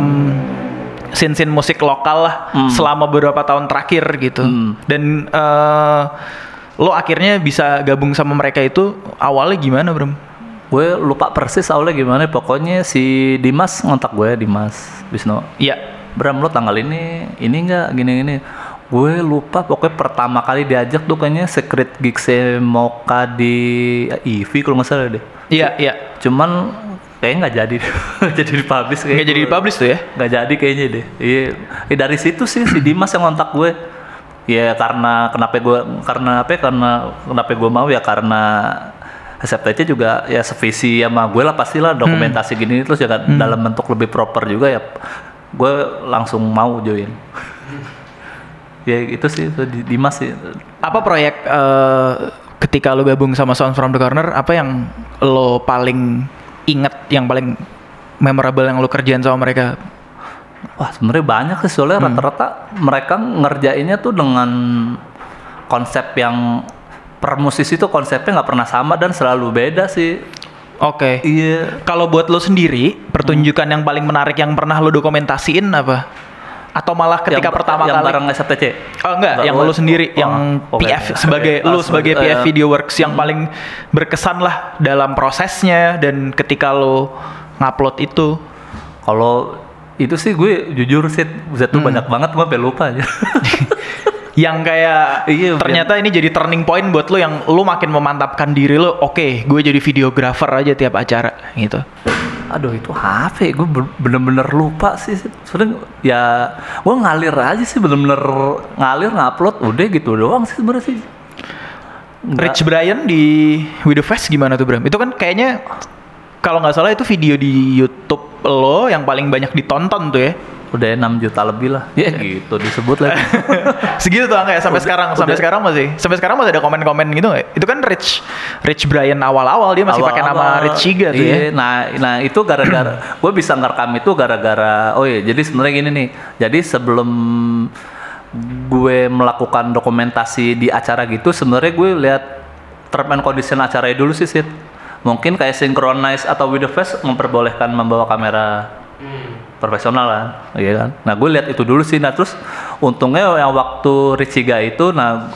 scene-scene musik lokal lah Hmm. selama beberapa tahun terakhir gitu Hmm. dan eh, lo akhirnya bisa gabung sama mereka itu awalnya gimana Bram? gue lupa persis awalnya gimana pokoknya si Dimas ngontak gue Dimas Wisnu Iya. Bram lo tanggal ini ini enggak gini gini gue lupa pokoknya pertama kali diajak tuh kayaknya secret gigs Moka di IV kalau nggak salah deh. Iya, iya. cuman kayaknya nggak jadi jadi dipublish kayaknya. Nggak jadi dipublish tuh ya? nggak jadi kayaknya deh. Iya Eh, dari situ sih si Dimas yang ngontak gue. Ya karena kenapa gue karena apa ya, karena kenapa gue mau ya karena SFTC juga ya sevisi sama gue lah pastilah dokumentasi gini terus ya kan dalam bentuk lebih proper juga ya. Gue langsung mau join ya itu sih itu di- Dimas sih Apa proyek eh, ketika lo gabung sama Sound from the Corner apa yang lo paling inget yang paling memorable yang lo kerjain sama mereka? Wah sebenarnya banyak sih soalnya Hmm. rata-rata mereka ngerjainnya tuh dengan konsep yang per musisi tuh konsepnya nggak pernah sama dan selalu beda sih. Oke. Iya. Kalau buat lo sendiri, pertunjukan yang paling menarik yang pernah lo dokumentasiin apa? Atau malah ketika yang, pertama yang kali bareng SFTC. Oh enggak, yang lo sendiri, oh, yang oh, PF sebagai lo Ah, sebagai PF eh, Video Works yang paling berkesan lah dalam prosesnya dan ketika lo ngupload itu. Kalau itu sih gue jujur sih, Z Hmm. tuh banyak banget gue sampai lupa aja. yang kayak Iya, ternyata ini jadi turning point buat lo yang lo makin memantapkan diri lo oke gue jadi videografer aja tiap acara gitu Aduh itu ya? Gue ben- bener-bener lupa sih. Soalnya ya gue ngalir aja sih bener-bener ngalir ngupload udah gitu doang sih sebenarnya sih. Nggak- Rich Brian di With The Fest gimana tuh Bram itu kan kayaknya kalau nggak salah itu video di YouTube lo yang paling banyak ditonton tuh ya udah 6 juta lebih lah. Ya gitu disebut lagi. segitu tuh angka ya sampai Udah- sekarang sampai udah. sekarang masih sampai sekarang masih ada komen-komen gitu nggak itu kan Rich Rich Brian awal-awal dia masih pakai nama. Rich Chiga tuh Iya, ya Nah, nah itu gara-gara gue bisa ngerekam itu gara-gara oh iya jadi sebenarnya gini nih. Jadi sebelum gue melakukan dokumentasi di acara gitu sebenarnya gue lihat term and condition acaranya dulu sih Sid. Mungkin kayak synchronize atau with the face memperbolehkan membawa kamera profesional kan, iya kan. Nah gue lihat itu dulu sih. Nah terus untungnya yang waktu Richiga itu, nah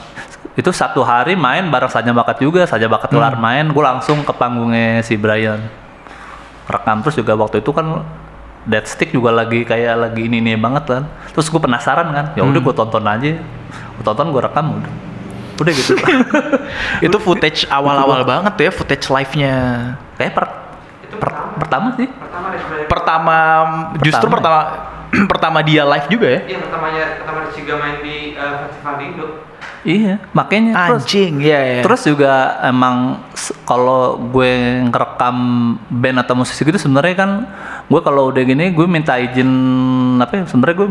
itu satu hari main bareng saja bakat juga, saja bakat kelar main, gue langsung ke panggungnya si Brian. Rekam terus juga waktu itu kan Dead Stick juga lagi kayak lagi ini ini banget kan. Terus gue penasaran kan, ya udah gue tonton aja, gue tonton gue rekam udah, udah gitu. itu footage awal-awal banget tuh ya footage live-nya kayak per, per- pertama sih. Pertama pertama justru Pertama. pertama pertama dia live juga ya? Iya pertamanya pertama Ciga main di eh, festival di Indo. Iya, makanya terus. Anjing ya ya Terus juga emang kalau gue ngerekam band atau musisi gitu sebenarnya kan gue kalau udah gini gue minta izin apa ya sebenarnya gue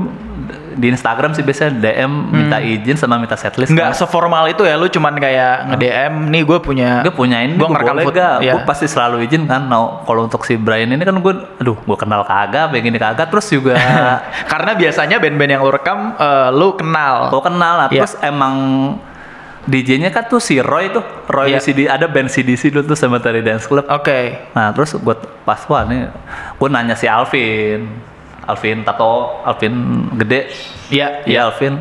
di Instagram sih biasanya DM minta izin sama minta setlist. nggak seformal itu ya lu cuman kayak nge DM nih gue punya gue punya ini gue ngerekam boleh gak? ya. Gue pasti selalu izin kan. Nah, kalau untuk si Brian ini kan gue, aduh, gue kenal kagak, begini kagak. Terus juga karena biasanya band-band yang lu rekam eh, lu kenal gue kenal lah. Iya. Terus emang DJ-nya kan tuh si Roy tuh, Roy Iya. CD ada band CDC dulu tuh Cemetery Dance Club. oke Nah terus gue pas wah nih gue nanya si Alvin, Alvin tato, Alvin gede, Iya, iya Alvin.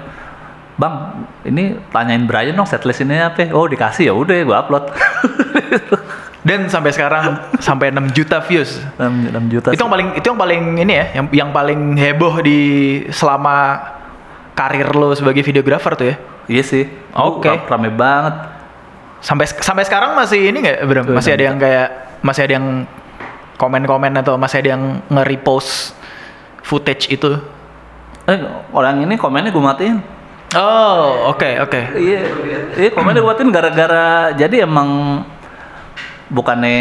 bang ini tanyain Brian dong setlist ini apa oh dikasih ya udah gue upload Dan sampai sekarang sampai 6 juta views. 6, 6 juta Itu yang paling itu yang paling ini ya, yang yang paling heboh di selama karir lo sebagai videografer tuh ya. iya sih Oke. Ram- rame banget Sampai sampai sekarang masih ini nggak, Bram? Masih ada yang kayak masih ada yang komen-komen atau masih ada yang nge-repost footage itu? eh orang ini komennya gue matiin Oh, oke oke. Iya, iya komennya buatin gara-gara jadi emang bukannya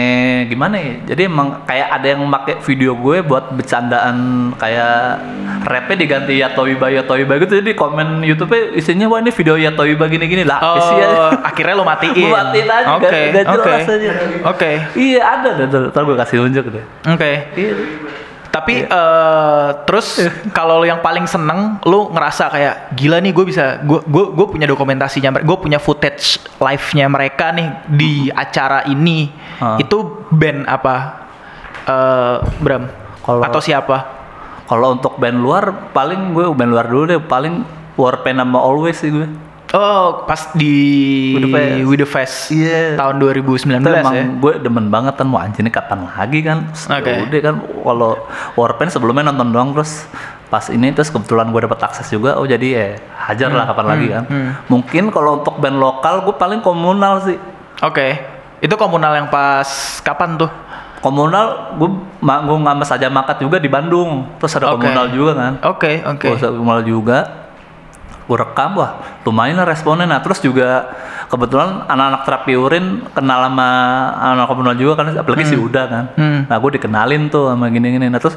gimana ya? Jadi emang kayak ada yang pakai video gue buat bercandaan kayak rapnya diganti ya Toiba ya Toiba gitu jadi komen YouTube-nya isinya wah ini video ya Toiba gini-gini lah Oh, isi aja. akhirnya lo matiin. Gue matiin aja Oke, gak oke. aja. Oke. Iya ada ada ntar gue kasih unjuk deh. Oke. Iya. Tapi eh, terus kalau yang paling seneng lu ngerasa kayak gila nih gue bisa gue gue punya dokumentasinya gue punya footage live-nya mereka nih di acara ini. Ah. itu band apa? Eh Bram Kalau- atau siapa? Kalau untuk band luar paling gue band luar dulu deh paling Warpaint sama Always sih gue. Oh pas di With the Fest. Fest Iya. tahun 2019 Itu emang ya gue demen banget kan mau anjir ini kapan lagi kan Oke. ya udah kan kalau Warpaint sebelumnya nonton doang terus pas ini terus kebetulan gue dapet akses juga oh jadi ya hajar lah kapan lagi kan hmm. mungkin kalau untuk band lokal gue paling komunal sih oke itu komunal yang pas kapan tuh komunal gue manggung sama saja makat juga di Bandung terus ada Oke. komunal juga kan oke oke Gua usah komunal juga gue rekam wah lumayan lah responnya. Nah terus juga kebetulan anak-anak terapi urin kenal sama anak komunal juga kan apalagi si Uda kan. Hmm. nah gue dikenalin tuh sama gini-gini. Nah terus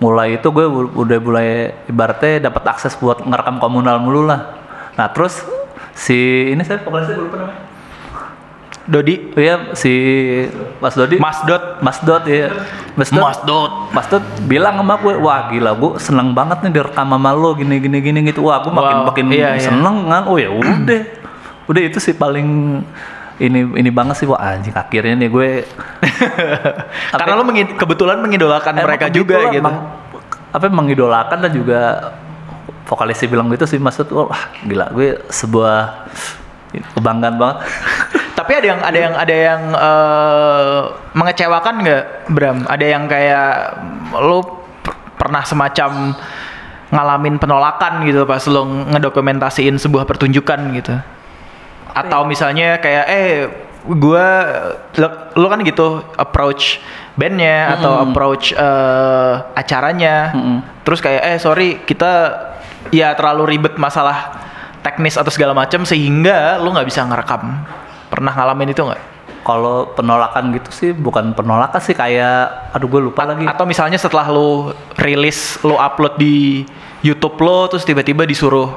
mulai itu gue udah mulai ibaratnya dapat akses buat ngerekam komunal mulu lah. Nah terus si ini saya vokalisnya gue lupa namanya Dodi? Iya si Mas Dodi. Mas Dot. Mas Dot ya Mas Dot. Mas Dot. Mas Dot bilang sama gue, wah gila gue seneng banget nih direkam sama lo gini gini gini gitu. Wah gue makin Wow, makin iya, iya. seneng kan. Oh ya udah, udah itu sih paling ini ini banget sih wah anjing akhirnya nih gue karena lo mengi- kebetulan mengidolakan mereka juga gitu. emang- apa mengidolakan dan juga vokalisnya bilang gitu sih Dot, wah gila gue sebuah kebanggaan banget. Tapi ada yang ada yang ada yang eh, mengecewakan nggak Bram? Ada yang kayak lo per- pernah semacam ngalamin penolakan gitu pas lo ngedokumentasiin sebuah pertunjukan gitu? Atau misalnya kayak eh gua lo, lo kan gitu approach bandnya atau approach eh, acaranya, Mm-mm. terus kayak eh sorry kita ya terlalu ribet masalah teknis atau segala macam sehingga lo nggak bisa ngerekam. Pernah ngalamin itu nggak? Kalau penolakan gitu sih bukan penolakan sih kayak aduh gue lupa lagi. Atau misalnya setelah lo rilis, lo upload di YouTube lo, terus tiba-tiba disuruh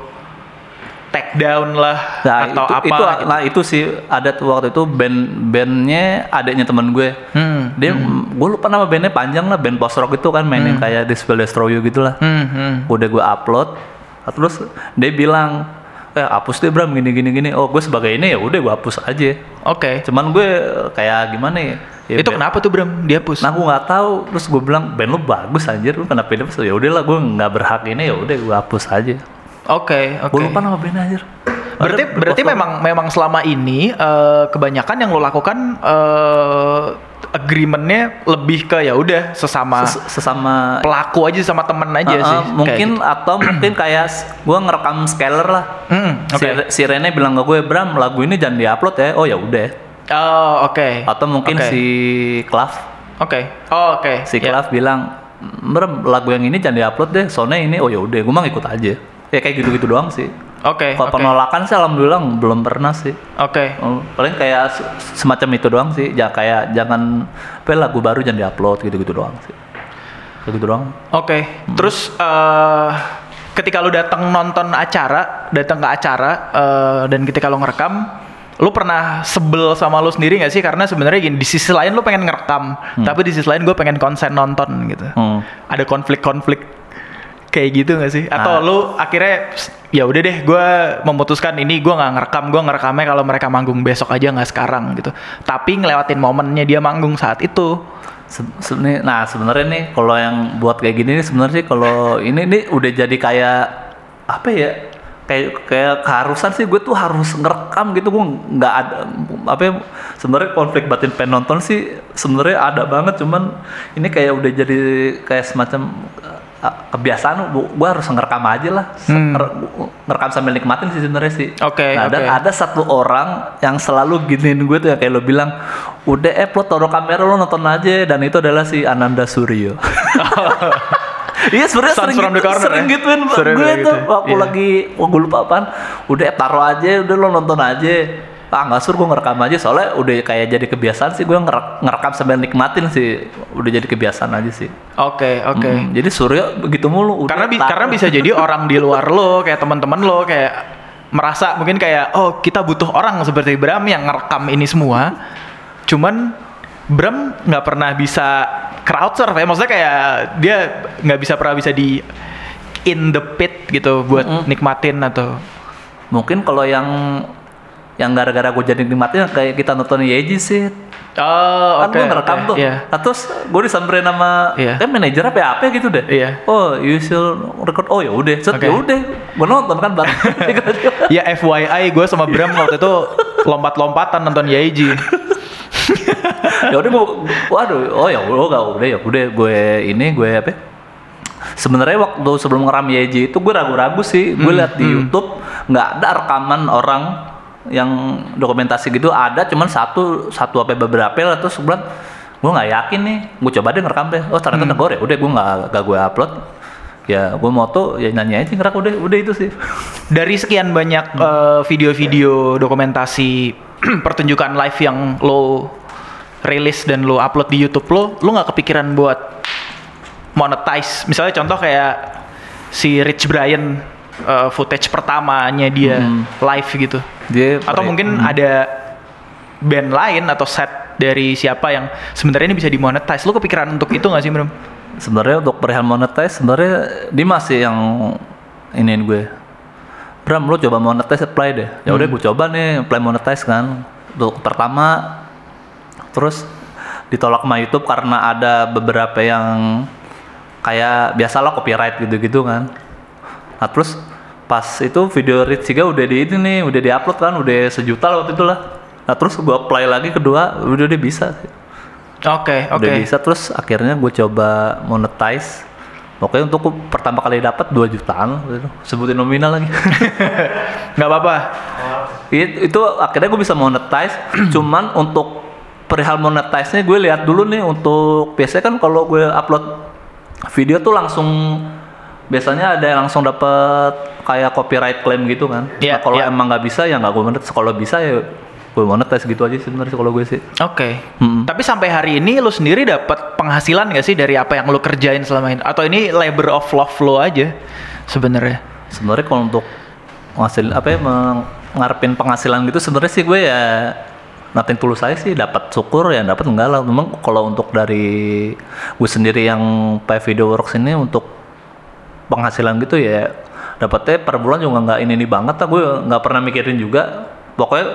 take down lah Nah, atau itu, apa? itu, gitu. nah itu sih ada tuh waktu itu band bandnya adanya teman gue. Hmm, Dia gue lupa nama bandnya panjang lah band post rock itu kan mainin kayak This Will Destroy You gitu lah. hmm, hmm. Udah gue upload, terus dia bilang, eh hapus deh Bram gini gini gini. Oh gue sebagai ini ya udah gue hapus aja. Oke. Cuman gue kayak gimana ya? ya itu band- kenapa tuh Bram? Dihapus? Nah gue nggak tahu. Terus gue bilang band lu bagus anjir. Lu kenapa ini Ya udahlah gue nggak berhak ini ya udah gue hapus aja. Oke, oke. Gue lupa nama bandnya anjir. Berarti berarti memang memang selama ini eh, kebanyakan yang lo lakukan eh, agreementnya lebih ke ya udah sesama Ses- sesama pelaku aja sama temen aja Uh-uh, sih. mungkin Kayak atau mungkin kayak gua ngerekam scaler lah gitu. Hmm, oke. si, si Rene bilang ke gue Bram lagu ini jangan diupload ya oh ya udah Oh, oke. atau mungkin Oke. si Klav Oke. Oh, oke. si Ya. Klav bilang Bram lagu yang ini jangan diupload deh soalnya ini oh ya udah gue mah ikut aja ya kayak gitu-gitu doang sih Oke. kalau oke. penolakan sih alhamdulillah belum pernah sih Oke. Oh, paling kayak se- semacam itu doang sih ya kayak jangan apa ya, lagu baru jangan diupload gitu-gitu doang sih gitu doang Oke, terus eh ketika lu datang nonton acara, datang ke acara eh, dan ketika lu ngerekam, lu pernah sebel sama lu sendiri nggak sih? Karena sebenarnya gini, di sisi lain lu pengen ngerekam, tapi di sisi lain gue pengen konsen nonton gitu. Hmm. Ada konflik-konflik kayak gitu nggak sih? Atau Ah. lu akhirnya ya udah deh, gue memutuskan ini gue nggak ngerekam, gue ngerekamnya kalau mereka manggung besok aja nggak sekarang gitu. Tapi ngelewatin momennya dia manggung saat itu. Se- nah sebenarnya nih kalau yang buat kayak gini nih sebenarnya sih kalau ini nih udah jadi kayak apa ya kayak kayak keharusan sih gue tuh harus ngerekam gitu gue nggak ada apa ya, sebenarnya konflik batin penonton sih sebenarnya ada banget cuman ini kayak udah jadi kayak semacam kebiasaan gue harus ngerekam aja lah Hmm. Nger- ngerekam sambil nikmatin sih sebenarnya sih Oke, nah, dan oke. ada satu orang yang selalu giniin gue tuh yang kayak lo bilang udah eh lo taruh kamera lo nonton aja dan itu adalah si Ananda Suryo Iya sebenarnya sering the gitu, corner sering ya? gituin Sering gue kayak tuh gitu. waktu Iya. lagi oh, gue lupa apaan udah eh, taruh aja udah lo nonton aja ah nggak sur gue ngerekam aja. Soalnya udah kayak jadi kebiasaan sih gue ngerek- ngerekam sambil nikmatin sih. Udah jadi kebiasaan aja sih. Oke, oke. Mm, jadi Suryo begitu mulu. Udah Karena bi- taruh. karena bisa jadi orang di luar lo kayak teman-teman lo kayak merasa mungkin kayak oh kita butuh orang seperti Bram yang ngerekam ini semua. Cuman Bram nggak pernah bisa crowd surf ya. Maksudnya kayak dia nggak bisa pernah bisa di in the pit gitu buat nikmatin atau mungkin kalau yang yang gara-gara gue jadi nikmatin kayak kita nonton Yeji sih. Oh kan oke gue ngerekam oke, tuh. Iya. Nah, terus gue disamperin sama Iya. kayak manajer apa ya apa gitu deh. Iya. oh you should record. Oh ya udah. Set Oke. ya udah. Gue nonton kan bang. Ya FYI gue sama Bram waktu itu lompat-lompatan nonton Yaiji ya udah gue waduh. Oh ya udah gak udah ya udah. Gue ini gue apa ya, sebenarnya waktu sebelum ngeram YJ itu gue ragu-ragu sih. Gue lihat di YouTube nggak ada rekaman orang yang dokumentasi gitu ada cuman satu satu apa beberapa lah terus gue bilang gue nggak yakin nih. Gue coba deh ngerekam deh. Oh ternyata negor ya udah gue nggak gak gue upload. Ya gue moto ya nyanyi aja ngerak udah udah itu sih. Dari sekian banyak eh, video-video dokumentasi pertunjukan live yang lo rilis dan lo upload di YouTube lo, lo nggak kepikiran buat monetize? Misalnya contoh kayak si Rich Brian eh, footage pertamanya dia live gitu. dia Atau mungkin ada band lain atau set dari siapa yang sebenarnya ini bisa dimonetize. Lo kepikiran untuk itu nggak sih, Bro? sebenarnya untuk perihal monetize sebenarnya Dimas sih yang iniin gue. Bram lu coba monetize apply deh. Ya udah gue coba nih apply monetize kan. Untuk pertama terus ditolak sama YouTube karena ada beberapa yang kayak biasalah copyright gitu-gitu kan. Nah terus pas itu video Rich juga udah di ini nih udah diupload kan udah sejuta lah waktu itu lah nah terus gue apply lagi kedua udah dia bisa. Oke, oke. udah bisa terus akhirnya gue coba monetize. Pokoknya untuk pertama kali dapat 2 jutaan sebutin nominal lagi. Nggak apa-apa. It- itu akhirnya gue bisa monetize. Cuman untuk perihal monetize nya gue lihat dulu nih untuk biasanya kan kalau gue upload video tuh langsung biasanya ada yang langsung dapat kayak copyright claim gitu kan Iya, Nah, kalau iya. emang nggak bisa ya nggak gue monetize kalau bisa ya gue monetize gitu aja sebenarnya kalau gue sih Oke. Mm. Tapi sampai hari ini lu sendiri dapat penghasilan gak sih dari apa yang lu kerjain selama ini? Atau ini labor of love lo aja sebenarnya? sebenarnya kalau untuk ngasil apa ya meng- ngarepin penghasilan gitu sebenarnya sih gue ya nothing tulus saya sih dapat syukur ya dapat enggak lah memang kalau untuk dari gue sendiri yang pay video works ini untuk penghasilan gitu ya dapatnya per bulan juga nggak ini ini banget lah gue nggak pernah mikirin juga pokoknya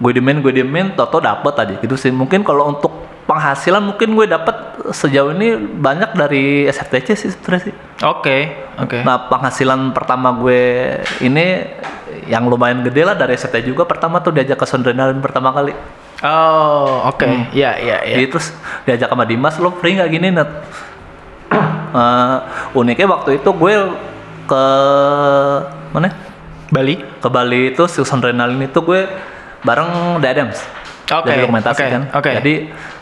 gue diemin gue diemin toto dapet aja gitu sih mungkin kalau untuk penghasilan mungkin gue dapat sejauh ini banyak dari SFTC sih sebenarnya sih Oke, oke. Nah penghasilan pertama gue ini yang lumayan gede lah dari ST juga pertama tuh diajak ke Sondrenalin pertama kali. Oh, oke. Ya, ya, ya. Jadi terus diajak sama Dimas lo free nggak gini net? Eh, uniknya waktu itu gue ke mana? Bali. Ke Bali itu si Sondrenalin itu gue bareng The Adams. Oke, Jadi dokumentasi oke, kan. oke. Jadi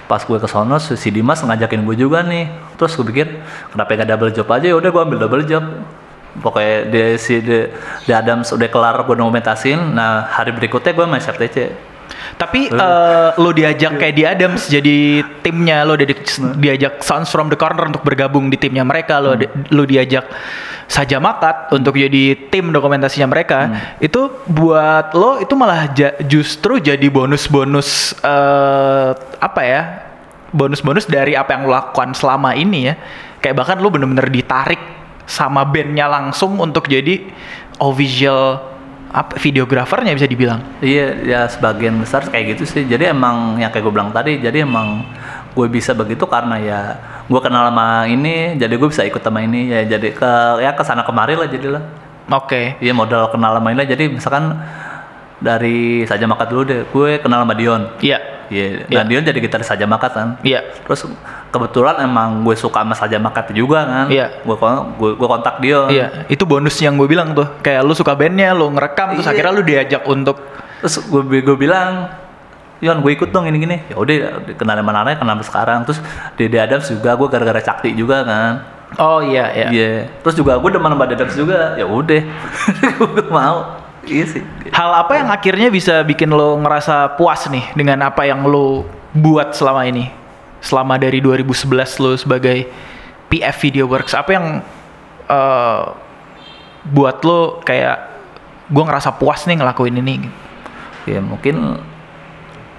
pas gue ke sono si Dimas ngajakin gue juga nih. Terus gue pikir kenapa gak double job aja? Ya udah gue ambil double job. Pokoknya dia si The, The Adams udah kelar gue dokumentasin. Nah hari berikutnya gue main FTC. Tapi eh, lo diajak kayak di Adams jadi timnya lo di- diajak Sounds from the Corner untuk bergabung di timnya mereka lo di- lo diajak saja makat untuk jadi tim dokumentasinya mereka itu buat lo itu malah ja- justru jadi bonus-bonus eh, apa ya bonus-bonus dari apa yang lo lakukan selama ini ya. Kayak bahkan lo bener-bener ditarik sama bandnya langsung untuk jadi official apa videografernya bisa dibilang Iya ya sebagian besar kayak gitu sih. Jadi emang yang kayak gue bilang tadi. Jadi emang gue bisa begitu karena ya gue kenal sama ini. Jadi gue bisa ikut sama ini. Ya jadi ke ya ke sana kemari lah jadilah. Oke. Iya modal kenal sama Ila jadi misalkan dari saja makat dulu deh gue kenal sama Dion Iya. Iya, Iya. dan Dion jadi gitaris saja makat kan Iya. terus kebetulan emang gue suka sama saja makat juga kan Iya. gue kon- gue, gue kontak Dion Iya, itu bonus yang gue bilang tuh. Kayak lu suka bandnya, lu ngerekam, terus Iya. akhirnya lu diajak untuk terus gue gue bilang Yon gue ikut dong ini gini ya udah kenal sama Nana kenal sekarang terus Dede Adams juga gue gara-gara Cakti juga kan Oh iya, iya. Iya. Terus juga gue demen sama Dede Adams juga. Ya udah. gue mau. Iya sih. Hal apa yang akhirnya bisa bikin lo ngerasa puas nih dengan apa yang lo buat selama ini? Selama dari 2011 lo sebagai PF Video Works, apa yang eh, buat lo kayak gue ngerasa puas nih ngelakuin ini? Ya mungkin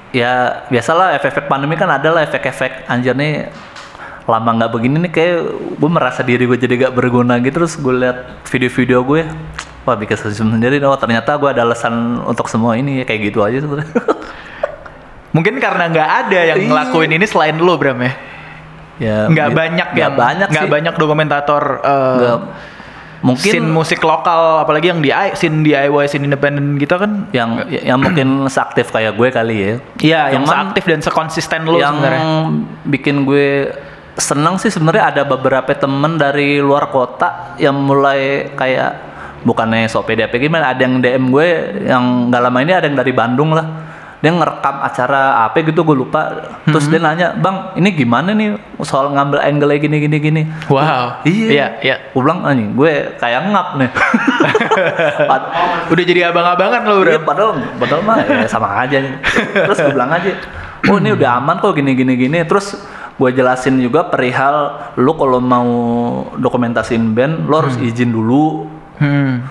ya biasalah efek-efek pandemi kan ada lah efek-efek anjir nih lama nggak begini nih kayak gue merasa diri gue jadi gak berguna gitu terus gue liat video-video gue wah bikin senyum sendiri oh ternyata gue ada alasan untuk semua ini ya kayak gitu aja sebenarnya Mungkin karena nggak ada yang Iya. ngelakuin ini selain lo, Bram ya? ya Nggak banyak nggak yang banyak nggak banyak dokumentator Nggak- mungkin scene musik lokal, apalagi yang di scene DIY, scene independen gitu kan? yang yang mungkin seaktif kayak gue kali ya Iya, yang seaktif dan sekonsisten lo yang sebenarnya. bikin gue senang sih sebenarnya ada beberapa temen dari luar kota yang mulai kayak bukannya sok pede apa gimana ada yang DM gue yang nggak lama ini ada yang dari Bandung lah dia ngerekam acara apa gitu gue lupa terus dia nanya bang ini gimana nih soal ngambil angle gini gini gini Wow. iya Iya, iya. gue bilang anjing gue kayak ngap nih Pad- Udah jadi abang-abangan lo, Iya, Bram. padahal padahal mah ya sama aja. Terus gue bilang aja, oh ini udah aman kok gini gini gini. Terus gue jelasin juga perihal lu kalau mau dokumentasiin band, lo harus izin dulu. Hmm.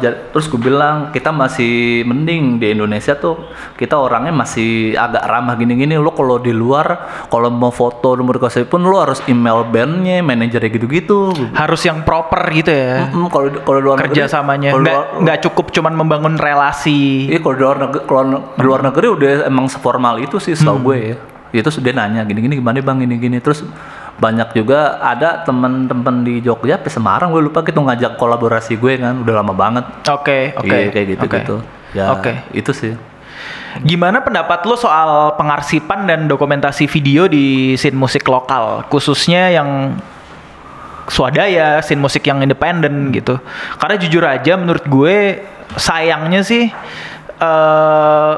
Ja- terus gue bilang kita masih mending di Indonesia tuh kita orangnya masih agak ramah gini-gini. Lo kalau di luar kalau mau foto nomor kasih pun lo harus email bandnya, manajernya gitu-gitu. Harus yang proper gitu ya. Mm, kalau di- kalau luar negeri- Kerjasamanya di nggak luar- nggak cukup cuman membangun relasi. Iya kalau di luar negeri, kalau di luar negeri udah emang seformal itu sih setahu gue ya. Itu sudah nanya gini-gini gimana bang gini-gini terus banyak juga ada teman-teman di Jogja, sampai Semarang gue lupa gitu ngajak kolaborasi gue kan udah lama banget. Oke, oke. Iya, kayak gitu oke. gitu. Ya Oke. itu sih. Gimana pendapat lo soal pengarsipan dan dokumentasi video di scene musik lokal, khususnya yang swadaya, scene musik yang independen gitu? Karena jujur aja menurut gue sayangnya sih eh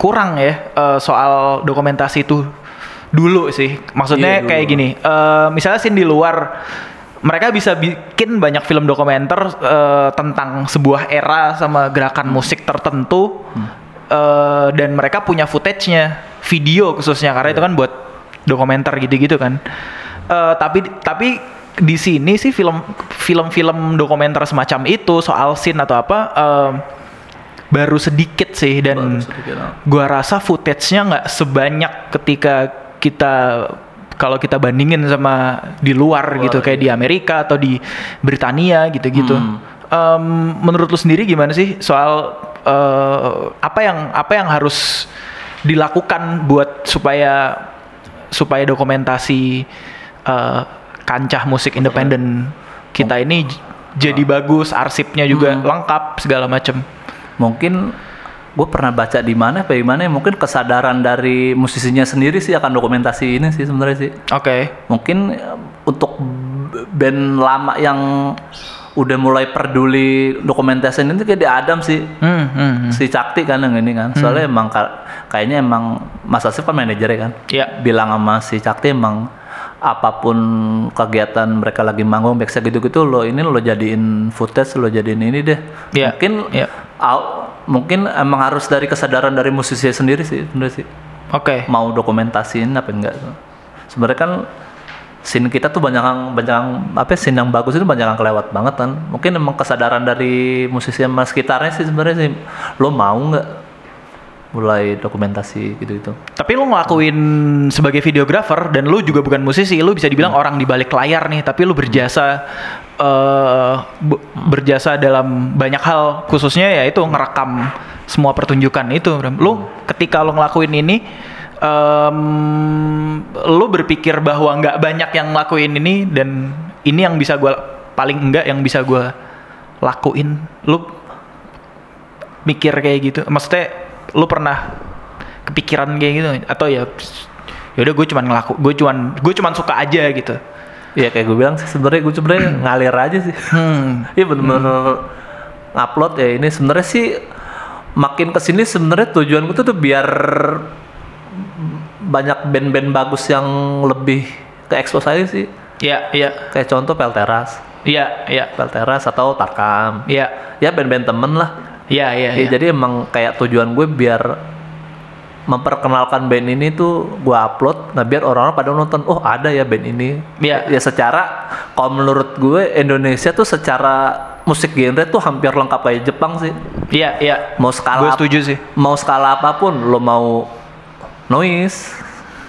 kurang ya eh, soal dokumentasi itu dulu sih. Maksudnya Iya, kayak gini, eh, misalnya scene di luar mereka bisa bikin banyak film dokumenter eh, tentang sebuah era sama gerakan musik tertentu eh, dan mereka punya footage-nya video khususnya karena itu kan buat dokumenter gitu-gitu kan. Eh, tapi tapi di sini sih film film-film dokumenter semacam itu soal scene atau apa eh, baru sedikit sih dan Baru sedikit, ah. gua rasa footage-nya nggak sebanyak ketika kita kalau kita bandingin sama di luar gitu kayak di Amerika atau di Britania gitu-gitu. Hmm. Em, menurut lu sendiri gimana sih soal eh, apa yang apa yang harus dilakukan buat supaya supaya dokumentasi eh, kancah musik independen kita ini jadi bagus, arsipnya juga lengkap segala macam. Mungkin gue pernah baca di mana, apa di mana ya, mungkin kesadaran dari musisinya sendiri sih akan dokumentasi ini sih sebenarnya sih. Oke. mungkin eh, untuk band lama yang udah mulai peduli dokumentasi ini kayak di Adam sih Hmm, hmm, hmm. si Cakti kan yang ini kan soalnya emang ka- kayaknya emang Mas Asif kan manajernya kan Iya. bilang sama si Cakti emang apa pun kegiatan mereka lagi manggung backstage gitu-gitu lo ini lo jadiin footage lo jadiin ini deh Iya, mungkin au- mungkin emang harus dari kesadaran dari musisi sendiri sih sebenarnya sih. Oke. mau dokumentasiin apa enggak. Sebenarnya kan scene kita tuh banyak yang banyak yang apa ya, scene yang bagus itu banyak yang kelewat banget kan. Mungkin emang kesadaran dari musisi sama sekitarnya sih sebenarnya sih. Lo mau nggak mulai dokumentasi gitu gitu Tapi lu ngelakuin sebagai videografer dan lu juga bukan musisi, lu bisa dibilang orang di balik layar nih, tapi lu berjasa eh be- berjasa dalam banyak hal, khususnya ya itu ngerekam semua pertunjukan itu. Lu ketika lu ngelakuin ini em, lu berpikir bahwa nggak banyak yang ngelakuin ini dan ini yang bisa gua paling enggak yang bisa gua lakuin? Lu mikir kayak gitu? Maksudnya lu pernah kepikiran kayak gitu atau ya ya udah gue cuman ngelaku gue cuman gue cuman suka aja gitu Iya kayak gue bilang sebenarnya gue sebenarnya ngalir aja sih. hmm. Iya bener-bener ngupload ya ini sebenarnya sih makin ke sini sebenarnya tujuan gue tuh, tuh biar banyak band-band bagus yang lebih ke expose aja sih. Iya, iya, Kayak contoh Pelteras, iya, iya, Pelteras atau Tarkam. iya, Ya band-band temen lah. iya, iya, Ya, iya. jadi emang kayak tujuan gue biar memperkenalkan band ini tuh gue upload, nah biar orang-orang pada nonton, oh ada ya band ini. Iya. Ya secara, kalau menurut gue Indonesia tuh secara musik genre tuh hampir lengkap kayak Jepang sih. Iya, iya. Mau skala Gue setuju sih. Mau skala apa pun, lo mau noise,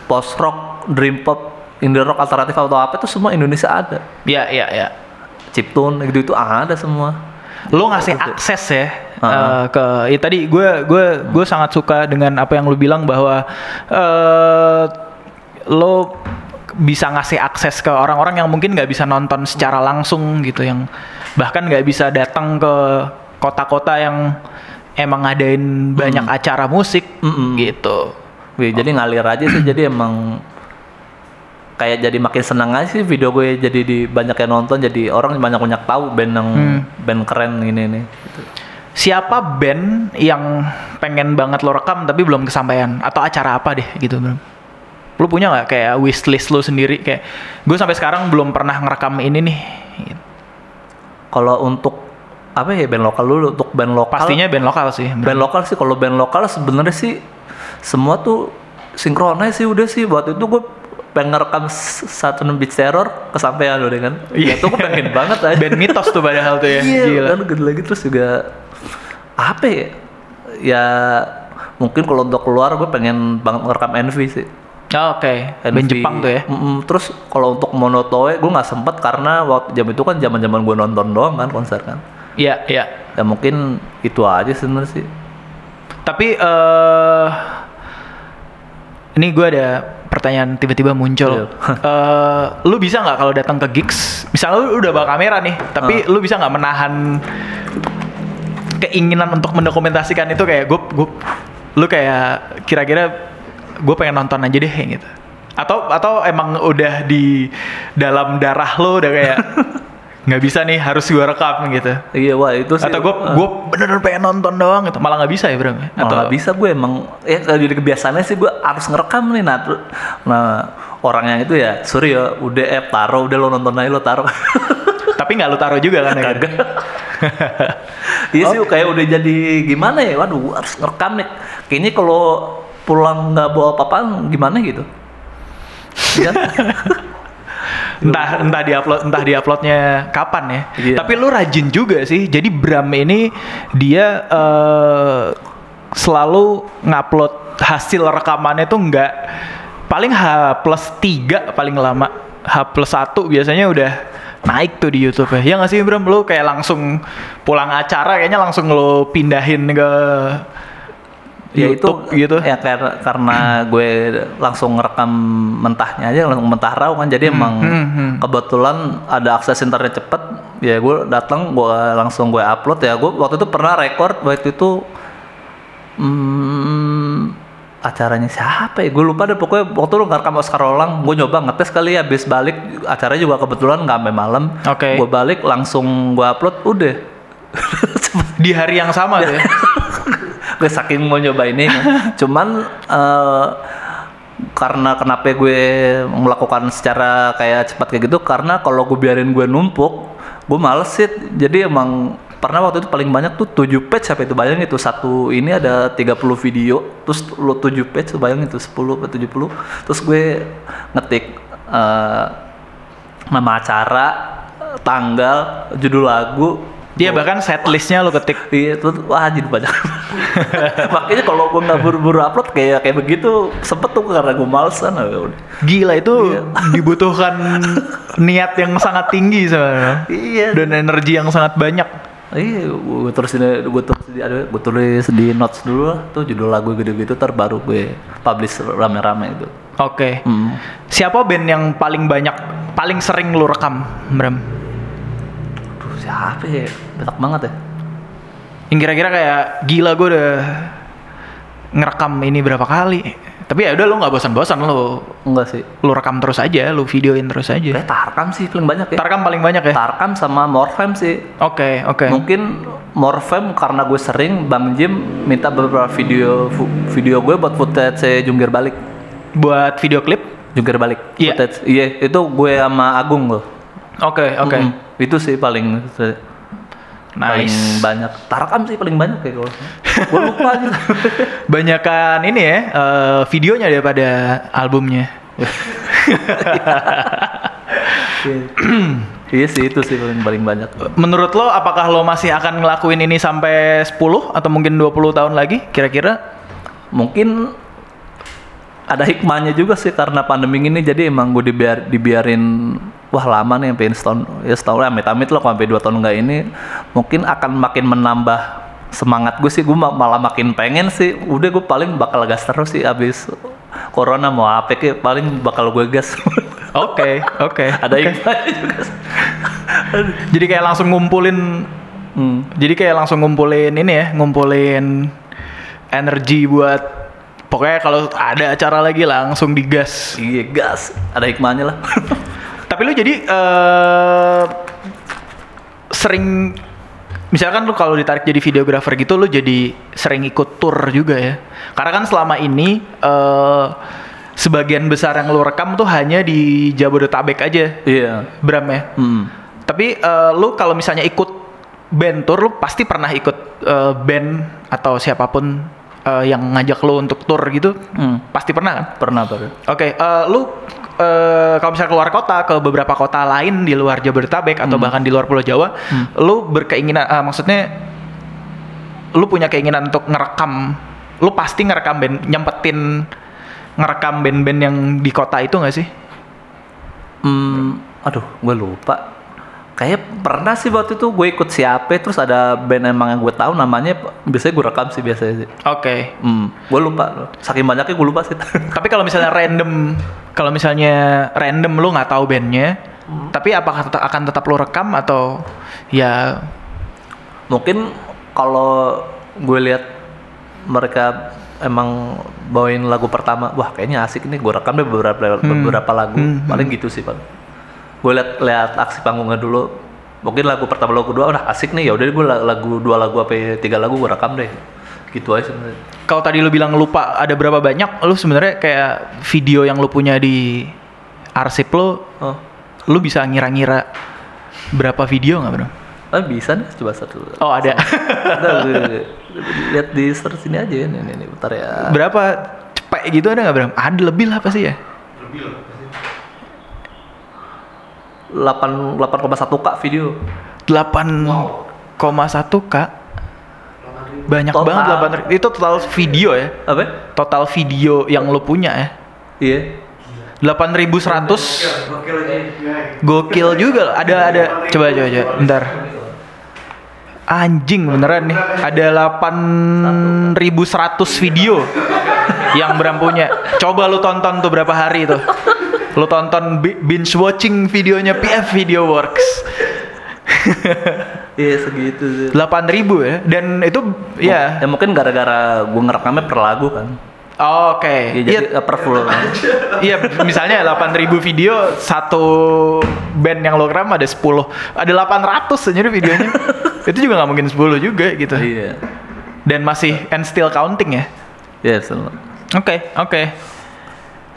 post rock, dream pop, indie rock, alternatif atau apa itu semua Indonesia ada. Iya, iya, iya. Chiptune gitu itu ada semua. Lu ngasih akses ya Eh, ke ya tadi gue gue gue sangat suka dengan apa yang lu bilang bahwa eh lo bisa ngasih akses ke orang-orang yang mungkin nggak bisa nonton secara langsung gitu yang bahkan nggak bisa datang ke kota-kota yang emang ngadain banyak acara musik Mm-mm. gitu. Wih, jadi ngalir aja sih jadi emang kayak jadi makin senang aja sih video gue jadi di banyak yang nonton jadi orang banyak banyak tahu band yang band keren ini nih gitu. Siapa band yang pengen banget lo rekam tapi belum kesampaian atau acara apa deh gitu bro? Lu punya nggak kayak wishlist lo sendiri kayak gue sampai sekarang belum pernah ngerekam ini nih. Gitu. kalau untuk apa ya band lokal dulu untuk band lokal Pastinya band lokal sih. bro. band lokal sih kalau band lokal sebenarnya sih semua tuh sinkronis sih udah sih waktu itu gue pengen ngerekam s- satu beach terror kesampaian udah kan Iya. itu gue pengen banget aja Band mitos tuh padahal tuh ya. Iya, Gila. kan gede lagi terus juga apa ya? Ya mungkin kalau untuk keluar gue pengen banget ngerekam Envy sih. Oh, Oke, band Envy. Jepang tuh ya. Mm-mm. Terus kalau untuk Monotoe gue nggak sempet karena waktu jam itu kan zaman zaman gue nonton doang kan konser kan. Iya, iya. Ya mungkin itu aja sebenarnya sih. Tapi eh ini gue ada pertanyaan tiba-tiba muncul. Iya. Eh, lu bisa nggak kalau datang ke gigs, misalnya lu udah bawa kamera nih, tapi Ah. lu bisa nggak menahan keinginan untuk mendokumentasikan itu kayak gue, gue, lu kayak kira-kira gue pengen nonton aja deh gitu. Atau atau emang udah di dalam darah lo udah kayak nggak bisa nih harus gue rekam gitu. Iya wah itu sih. Atau gue eh, gue bener-bener pengen nonton doang gitu. Malah nggak bisa ya bro? malah Atau nggak bisa gue emang ya kalau jadi kebiasaannya sih gue harus ngerekam nih nah, nah orang yang itu ya sorry ya udah eh taruh udah lo nonton aja lo taruh Tapi nggak lu taruh juga kan? ya? Kagak. Iya sih kayak udah jadi gimana ya? Waduh, harus ngerekam nih. Kayaknya kalau pulang nggak bawa apa-apaan gimana gitu? Iya. entah entah diupload entah diuploadnya kapan ya. Iya. Tapi lu rajin juga sih. Jadi Bram ini dia eh, selalu ngupload hasil rekamannya tuh nggak paling H plus 3 paling lama. H plus 1 biasanya udah naik tuh di YouTube ya. Ya nggak sih Bram? Lu kayak langsung pulang acara kayaknya langsung lu pindahin ke ya itu YouTube gitu. Ya karena karena gue langsung ngerekam mentahnya aja langsung mentah raw kan. Jadi emang hmm, hmm. kebetulan ada akses internet cepet. Ya gue datang gue langsung gue upload ya. Gue waktu itu pernah record waktu itu hmm, acaranya siapa ya? Gue lupa deh pokoknya waktu lu ngerekam Oscar Rolang, gue nyoba ngetes kali ya, habis balik acaranya juga kebetulan nggak sampai malam. Oke. Gue balik langsung gue upload, udah. Di hari yang sama tuh ya. gue saking mau nyoba ini kan. Cuman eh, karena kenapa gue melakukan secara kayak cepat kayak gitu karena kalau gue biarin gue numpuk, gue males sih. Jadi emang pernah waktu itu paling banyak tuh 7 page sampai itu bayang itu satu ini ada 30 video terus lo 7 page tuh bayang itu 10 atau 70 terus gue ngetik eh, nama acara tanggal judul lagu Dia bahkan setlistnya lu ketik Iya, terus wah jadi banyak. Makanya kalau gue nggak buru-buru upload kayak kayak begitu sempet tuh karena gue malesan ya. Gila itu Iya. dibutuhkan niat yang sangat tinggi sebenarnya. Iya. Dan energi yang sangat banyak. Iya, gue tulis di gue tulis di aduh, gue tulis di notes dulu lah tuh judul lagu gitu-gitu ntar baru gue publish rame-rame itu. Oke. Hmm. Siapa band yang paling banyak, paling sering lu rekam, Bram? siapa ya banyak banget ya Yang kira-kira kayak gila gue udah ngerekam ini berapa kali. Tapi ya udah lu nggak bosan-bosan lu enggak sih lu rekam terus aja, lu videoin terus aja. kayak Tarkam sih paling banyak ya Tarkam paling banyak ya. Tarkam sama Morfem sih Oke, oke. mungkin Morfem karena gue sering Bang Jim minta beberapa video video gue buat footage saya jungkir balik Buat video klip. jungkir balik Iya. footage iya itu gue sama Agung loh Oke, oke. Mm, itu sih paling paling Nice. banyak Tarkam sih paling banyak kayak gue gue lupa gitu Banyakan ini ya, eh, videonya daripada albumnya. iya sih itu sih paling paling banyak Menurut lo apakah lo masih akan ngelakuin ini sampai 10 atau mungkin 20 tahun lagi kira-kira? mungkin ada hikmahnya juga sih karena pandemi ini jadi emang gue dibiar dibiarin wah lama nih sampai setahun ya setahun lah amit-amit loh sampai dua tahun enggak ini mungkin akan makin menambah semangat gue sih gue ma- malah makin pengen sih udah gue paling bakal gas terus sih abis corona mau apa kayak paling bakal gue gas Oke, oke. ada hikmahnya juga. Jadi kayak langsung ngumpulin Hmm. Jadi kayak langsung ngumpulin ini ya, ngumpulin energi buat pokoknya kalau ada acara lagi langsung digas. iya gas ada hikmahnya lah Tapi lu jadi eh sering misalkan lu kalau ditarik jadi videografer gitu lu jadi sering ikut tour juga ya. Karena kan selama ini eh sebagian besar yang lu rekam tuh hanya di Jabodetabek aja, iya Bram ya. Hmm. Tapi eh, lu kalau misalnya ikut band tour, lu pasti pernah ikut eh, band atau siapa pun eh, yang ngajak lu untuk tour gitu, Hmm. pasti pernah kan? pernah pernah Oke, eh, lu eh, kalau misalnya keluar kota ke beberapa kota lain di luar Jabodetabek atau bahkan di luar Pulau Jawa, lu berkeinginan, eh, maksudnya lu punya keinginan untuk ngerekam, lu pasti ngerekam band, nyempetin ngerekam band-band yang di kota itu nggak sih? Hmm, aduh, gue lupa. Kayak pernah sih waktu itu gue ikut siapa, terus ada band emang yang gue tahu namanya, biasanya gue rekam sih biasanya sih. Oke. Hmm, gue lupa. Saking banyaknya gue lupa sih. Tapi kalau misalnya random, kalau misalnya random lu nggak tahu bandnya, tapi apakah tetap, akan tetap lu rekam atau ya Mungkin kalau gue lihat mereka emang bawain lagu pertama, wah kayaknya asik nih, gue rekam deh beberapa beberapa lagu. Hmm, Paling gitu sih, Pak. Gue lihat lihat aksi panggungnya dulu. Mungkin lagu pertama lagu kedua udah asik nih, ya udah gue lagu dua lagu apa ya, tiga lagu gue rekam deh. Gitu aja sebenarnya. kalau tadi lu bilang lupa ada berapa banyak, lu sebenarnya kayak video yang lu punya di arsip lu, Oh. lu bisa ngira-ngira berapa video nggak bro? Ah, bisa nih, coba satu. Oh ada. Ada, gue- lihat di search ini aja nih, nih, nih, bentar ya. berapa cepet gitu ada nggak bro? Ada lebih lah pasti ya. 8 8,1 k video. 8,1 k. Banyak Total. banget 8 itu total video ya. Apa? Total video yang lu punya ya. Iya. 8100 Gokil aja. Gokil juga. Ada ada coba coba coba. Bentar. Anjing beneran nih. Ada 8100 video yang Bram punya. Coba lu tonton tuh berapa hari tuh. Lu tonton bi- binge watching videonya PF Video Works. Iya segitu sih. 8000 ya. Dan itu ya. Ya mungkin gara-gara gue ngerekamnya per lagu kan. Oke. Iya Iya, jadi eh, per full. kan. Iya, misalnya 8000 video satu band yang lo rekam ada 10. Ada 800 aja videonya. itu juga nggak mungkin 10 juga gitu. Iya. Dan masih and still counting ya. Iya, selalu. Oke, oke.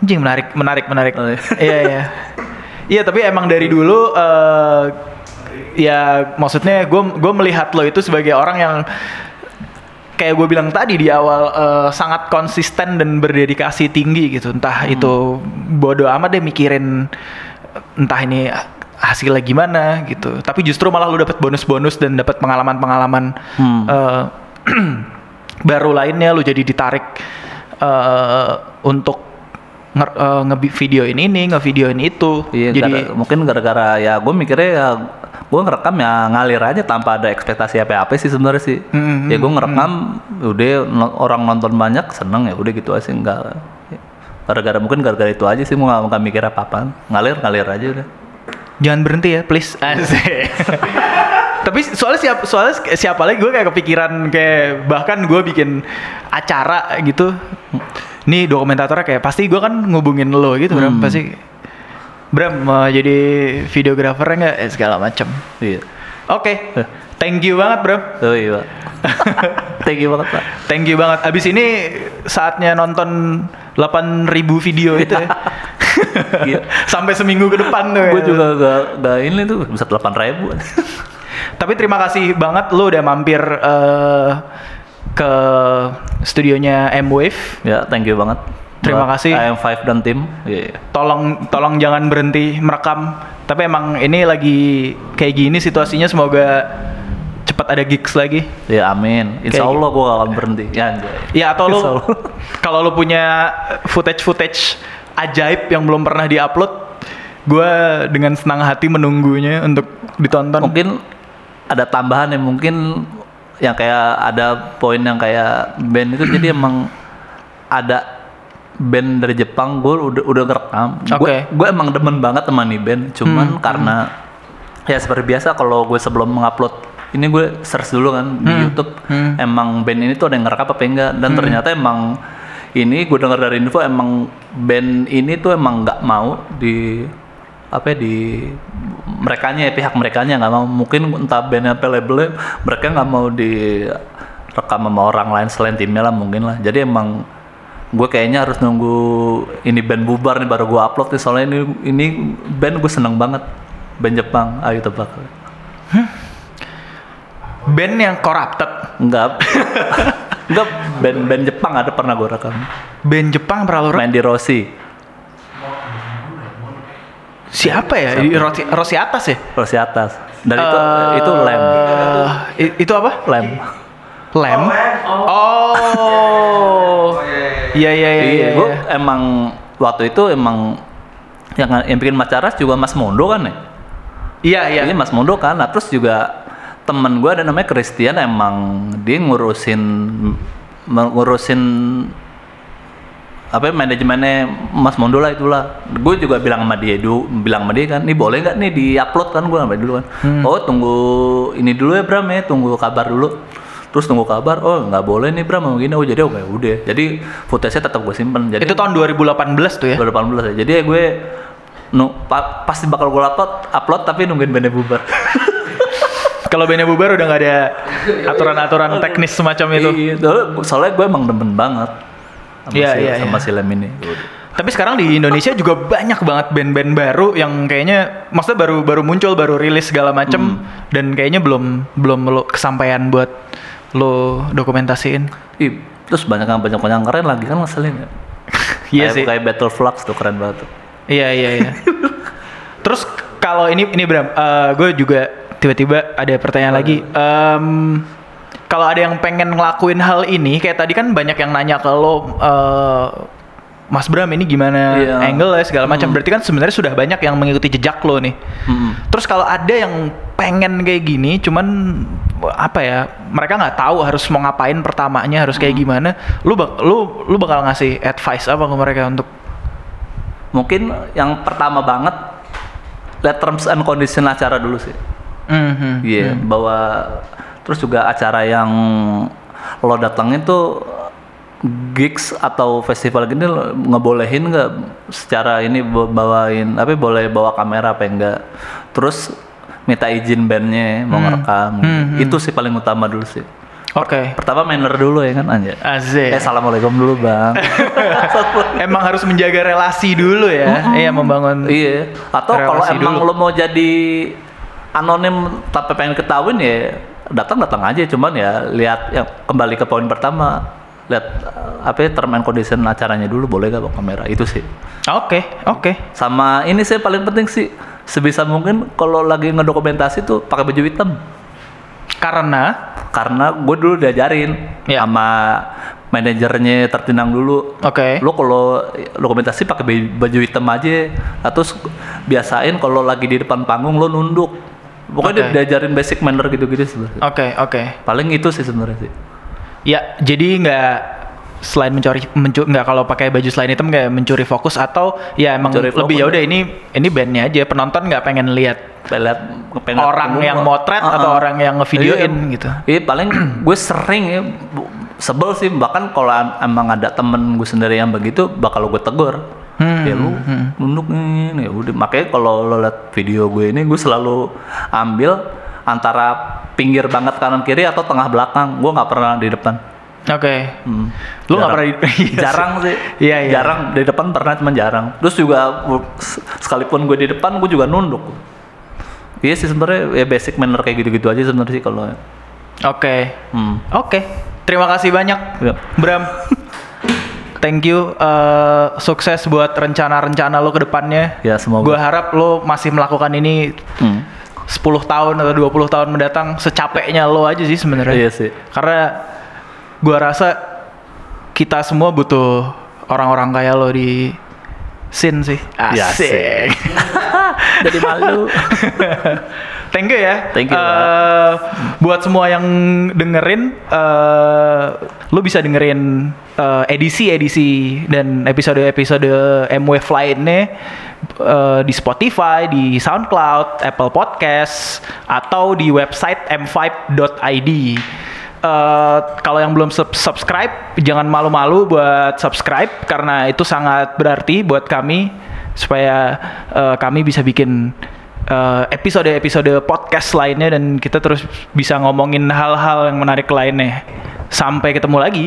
Anjing menarik, menarik, menarik. Oh, iya. iya, iya. Iya, tapi emang dari dulu eh ya maksudnya gue gue melihat lo itu sebagai orang yang kayak gue bilang tadi di awal eh, sangat konsisten dan berdedikasi tinggi gitu. Entah itu bodoh amat deh mikirin entah ini hasilnya gimana gitu. Tapi justru malah lu dapat bonus-bonus dan dapat pengalaman-pengalaman Hmm. eh, baru lainnya lu jadi ditarik eh, untuk nge, eh, nge-videoin ini, nge-videoin itu. Iya, jadi gara- mungkin gara-gara ya gue mikirnya ya gue ngerekam ya ngalir aja tanpa ada ekspektasi apa-apa sih sebenarnya sih. Hmm, ya gue ngerekam, udah no- orang nonton banyak seneng ya udah gitu aja enggak. Gara-gara mungkin gara-gara itu aja sih mau nggak mikir apa-apaan, ngalir ngalir aja udah. jangan berhenti ya, please. Asik. Tapi soalnya siap soalnya siapa lagi gue kayak kepikiran kayak bahkan gue bikin acara gitu. Nih dokumentatornya kayak pasti gue kan ngubungin lo gitu Bram Hmm. pasti Bram mau jadi videografernya nggak eh, segala macam. Iya. Oke, thank you banget Bram. Oh iya. Thank you banget, Pak. Thank you banget. Abis ini saatnya nonton 8000 video itu ya. Iya. Sampai seminggu ke depan tuh ya. Gue juga gak, gak ini tuh bisa 8 ribu. Tapi terima kasih banget lu udah mampir eh, ke studionya M-Wave. ya, thank you banget. Terima kasih. IM5 dan tim. Iya. Tolong tolong jangan berhenti merekam. Tapi emang ini lagi kayak gini situasinya semoga cepat ada gigs lagi. Ya amin. Insya Kayak Allah gue gak akan berhenti. Ya anjay. Ya atau lu kalau lu punya footage-footage ajaib yang belum pernah diupload, gue dengan senang hati menunggunya untuk ditonton. mungkin ada tambahan yang mungkin yang kayak ada poin yang kayak band itu jadi emang ada band dari Jepang gue udah udah ngerekam gue Oke. gue emang demen banget sama nih band cuman Hmm, karena ya seperti biasa kalau gue sebelum mengupload ini gue search dulu kan di YouTube hmm. emang band ini tuh ada yang ngerekam apa enggak dan ternyata emang ini gue dengar dari info emang band ini tuh emang nggak mau di apa ya, di merekanya ya pihak merekanya nggak mau. Mungkin entah bandnya apa labelnya mereka nggak mau direkam sama orang lain selain timnya lah mungkin lah. Jadi emang gue kayaknya harus nunggu ini band bubar nih baru gue upload nih. Soalnya ini ini band gue seneng banget. Band Jepang ayo tebak Band yang corrupted. enggak enggak band band Jepang ada pernah gue rekam. Band Jepang pernah lu rek- Mandy Rossi Siapa ya? Di Rossi, Rossi atas ya? Rossi atas dan itu Eh, itu lem itu apa? lem Lem. Oh. Iya iya iya iya. gue iya. emang waktu itu emang yang yang bikin Macaras juga Mas Mondo kan ya Iya iya. Ini Mas Mondo kan, nah, terus juga temen gue ada namanya Christian emang dia ngurusin ngurusin apa ya, manajemennya Mas Mondo lah itulah. Gue juga bilang sama dia dulu, bilang sama dia kan, nih boleh nggak nih diupload kan gue sampai dulu kan. Oh tunggu ini dulu ya Bram ya, tunggu kabar dulu. Terus tunggu kabar, oh nggak boleh nih Bram mau gini, oh jadi oke udah. Jadi footage-nya tetap gue simpen. Jadi Itu tahun 2018 tuh ya. 2018 ya. Jadi ya gue nu pa- pasti bakal gue upload, upload tapi nungguin bandnya bubar. Kalau bandnya bubar udah nggak ada aturan-aturan teknis semacam itu. Iya, soalnya gue emang demen banget sama, Iya, si, iya, sama iya. si Lem ini. Tapi sekarang di Indonesia juga banyak banget band-band baru yang kayaknya maksudnya baru baru muncul, baru rilis segala macem dan kayaknya belum belum lo kesampaian buat lo dokumentasiin. Ih, terus banyak yang banyak yang keren lagi kan ngeselin ya. Iya sih. Kayak Battle Flux tuh keren banget. tuh. Iya iya iya. Terus kalau ini ini Bram, gue juga tiba-tiba ada pertanyaan lagi. Em, kalau ada yang pengen ngelakuin hal ini, kayak tadi kan banyak yang nanya ke lo, eh, Mas Bram ini gimana Iya. angle segala macam. Berarti kan sebenarnya sudah banyak yang mengikuti jejak lo nih. Mm-mm. Terus kalau ada yang pengen kayak gini, cuman apa ya, mereka nggak tahu harus mau ngapain pertamanya harus kayak gimana. Lu bak lu lu bakal ngasih advice apa ke mereka untuk Mungkin yang pertama banget lihat terms and condition acara dulu sih. Mhm. Iya, bahwa terus juga acara yang lo datangin tuh gigs atau festival gini ngebolehin nggak secara ini bawa- bawain apa boleh bawa kamera apa enggak terus minta izin bandnya mau ngerekam Hmm, itu sih paling utama dulu sih Oke. pertama manner dulu ya kan aja Azek. eh assalamualaikum dulu bang Emang harus menjaga relasi dulu ya. Iya, membangun. iya atau kalau emang dulu. lo mau jadi anonim tapi pengen ketahuin ya datang datang aja cuman ya lihat yang kembali ke poin pertama. Lihat uh, apa ya term and condition acaranya dulu boleh gak bawa kamera? Itu sih. Oke, oke. sama ini sih paling penting sih sebisa mungkin kalau lagi ngedokumentasi tuh pakai baju hitam. Karena? Karena gue dulu diajarin Ya. sama manajernya tertinang dulu. Oke. lo kalau dokumentasi pakai baju- hitam aja atau s- biasain kalau lagi di depan panggung lo nunduk pokoknya dia diajarin basic manner gitu-gitu sebenarnya Oke, oke. paling itu sih sebenarnya sih. Ya, jadi nggak selain mencuri mencu, nggak kalau pakai baju selain hitam nggak mencuri fokus atau ya emang Mencuri lebih ya udah ini ini bandnya aja. Penonton nggak pengen lihat lihat pengen Orang yang motret atau orang yang ngevideoin gitu? Iya paling gue sering ya sebel sih. Bahkan kalau em- emang ada temen gue sendiri yang begitu bakal gue tegur. Hmm, ya lu nunduk nih ya udah makanya kalau lo liat video gue ini gue selalu ambil antara pinggir banget kanan kiri atau tengah belakang gue nggak pernah di depan Oke. Hmm. Lu nggak pernah di- Iya jarang sih. Iya, iya. Jarang di depan pernah cuman jarang. Terus juga sekalipun gue di depan gue juga nunduk. Iya sih sebenarnya ya basic manner kayak gitu-gitu aja sebenarnya sih kalau Oke. hmm. Oke. Terima kasih banyak, Ya. Bram. Thank you. eh, sukses buat rencana-rencana lo ke depannya. Ya, semoga. Gue harap lo masih melakukan ini Hmm. 10 tahun atau 20 tahun mendatang secapeknya lo aja sih sebenarnya. Iya sih. Karena gua rasa kita semua butuh orang-orang kayak lo di scene sih. Ya, asik. Jadi malu. Thank you ya. Thank you, Eh, buat semua yang dengerin, eh lu bisa dengerin eh, edisi-edisi dan episode-episode M-Wave lainnya eh, di Spotify, di SoundCloud, Apple Podcast, atau di website m5.id. Eh, kalau yang belum sub- subscribe, jangan malu-malu buat subscribe karena itu sangat berarti buat kami supaya eh, kami bisa bikin eh, episode-episode podcast lainnya dan kita terus bisa ngomongin hal-hal yang menarik lainnya. Sampai ketemu lagi.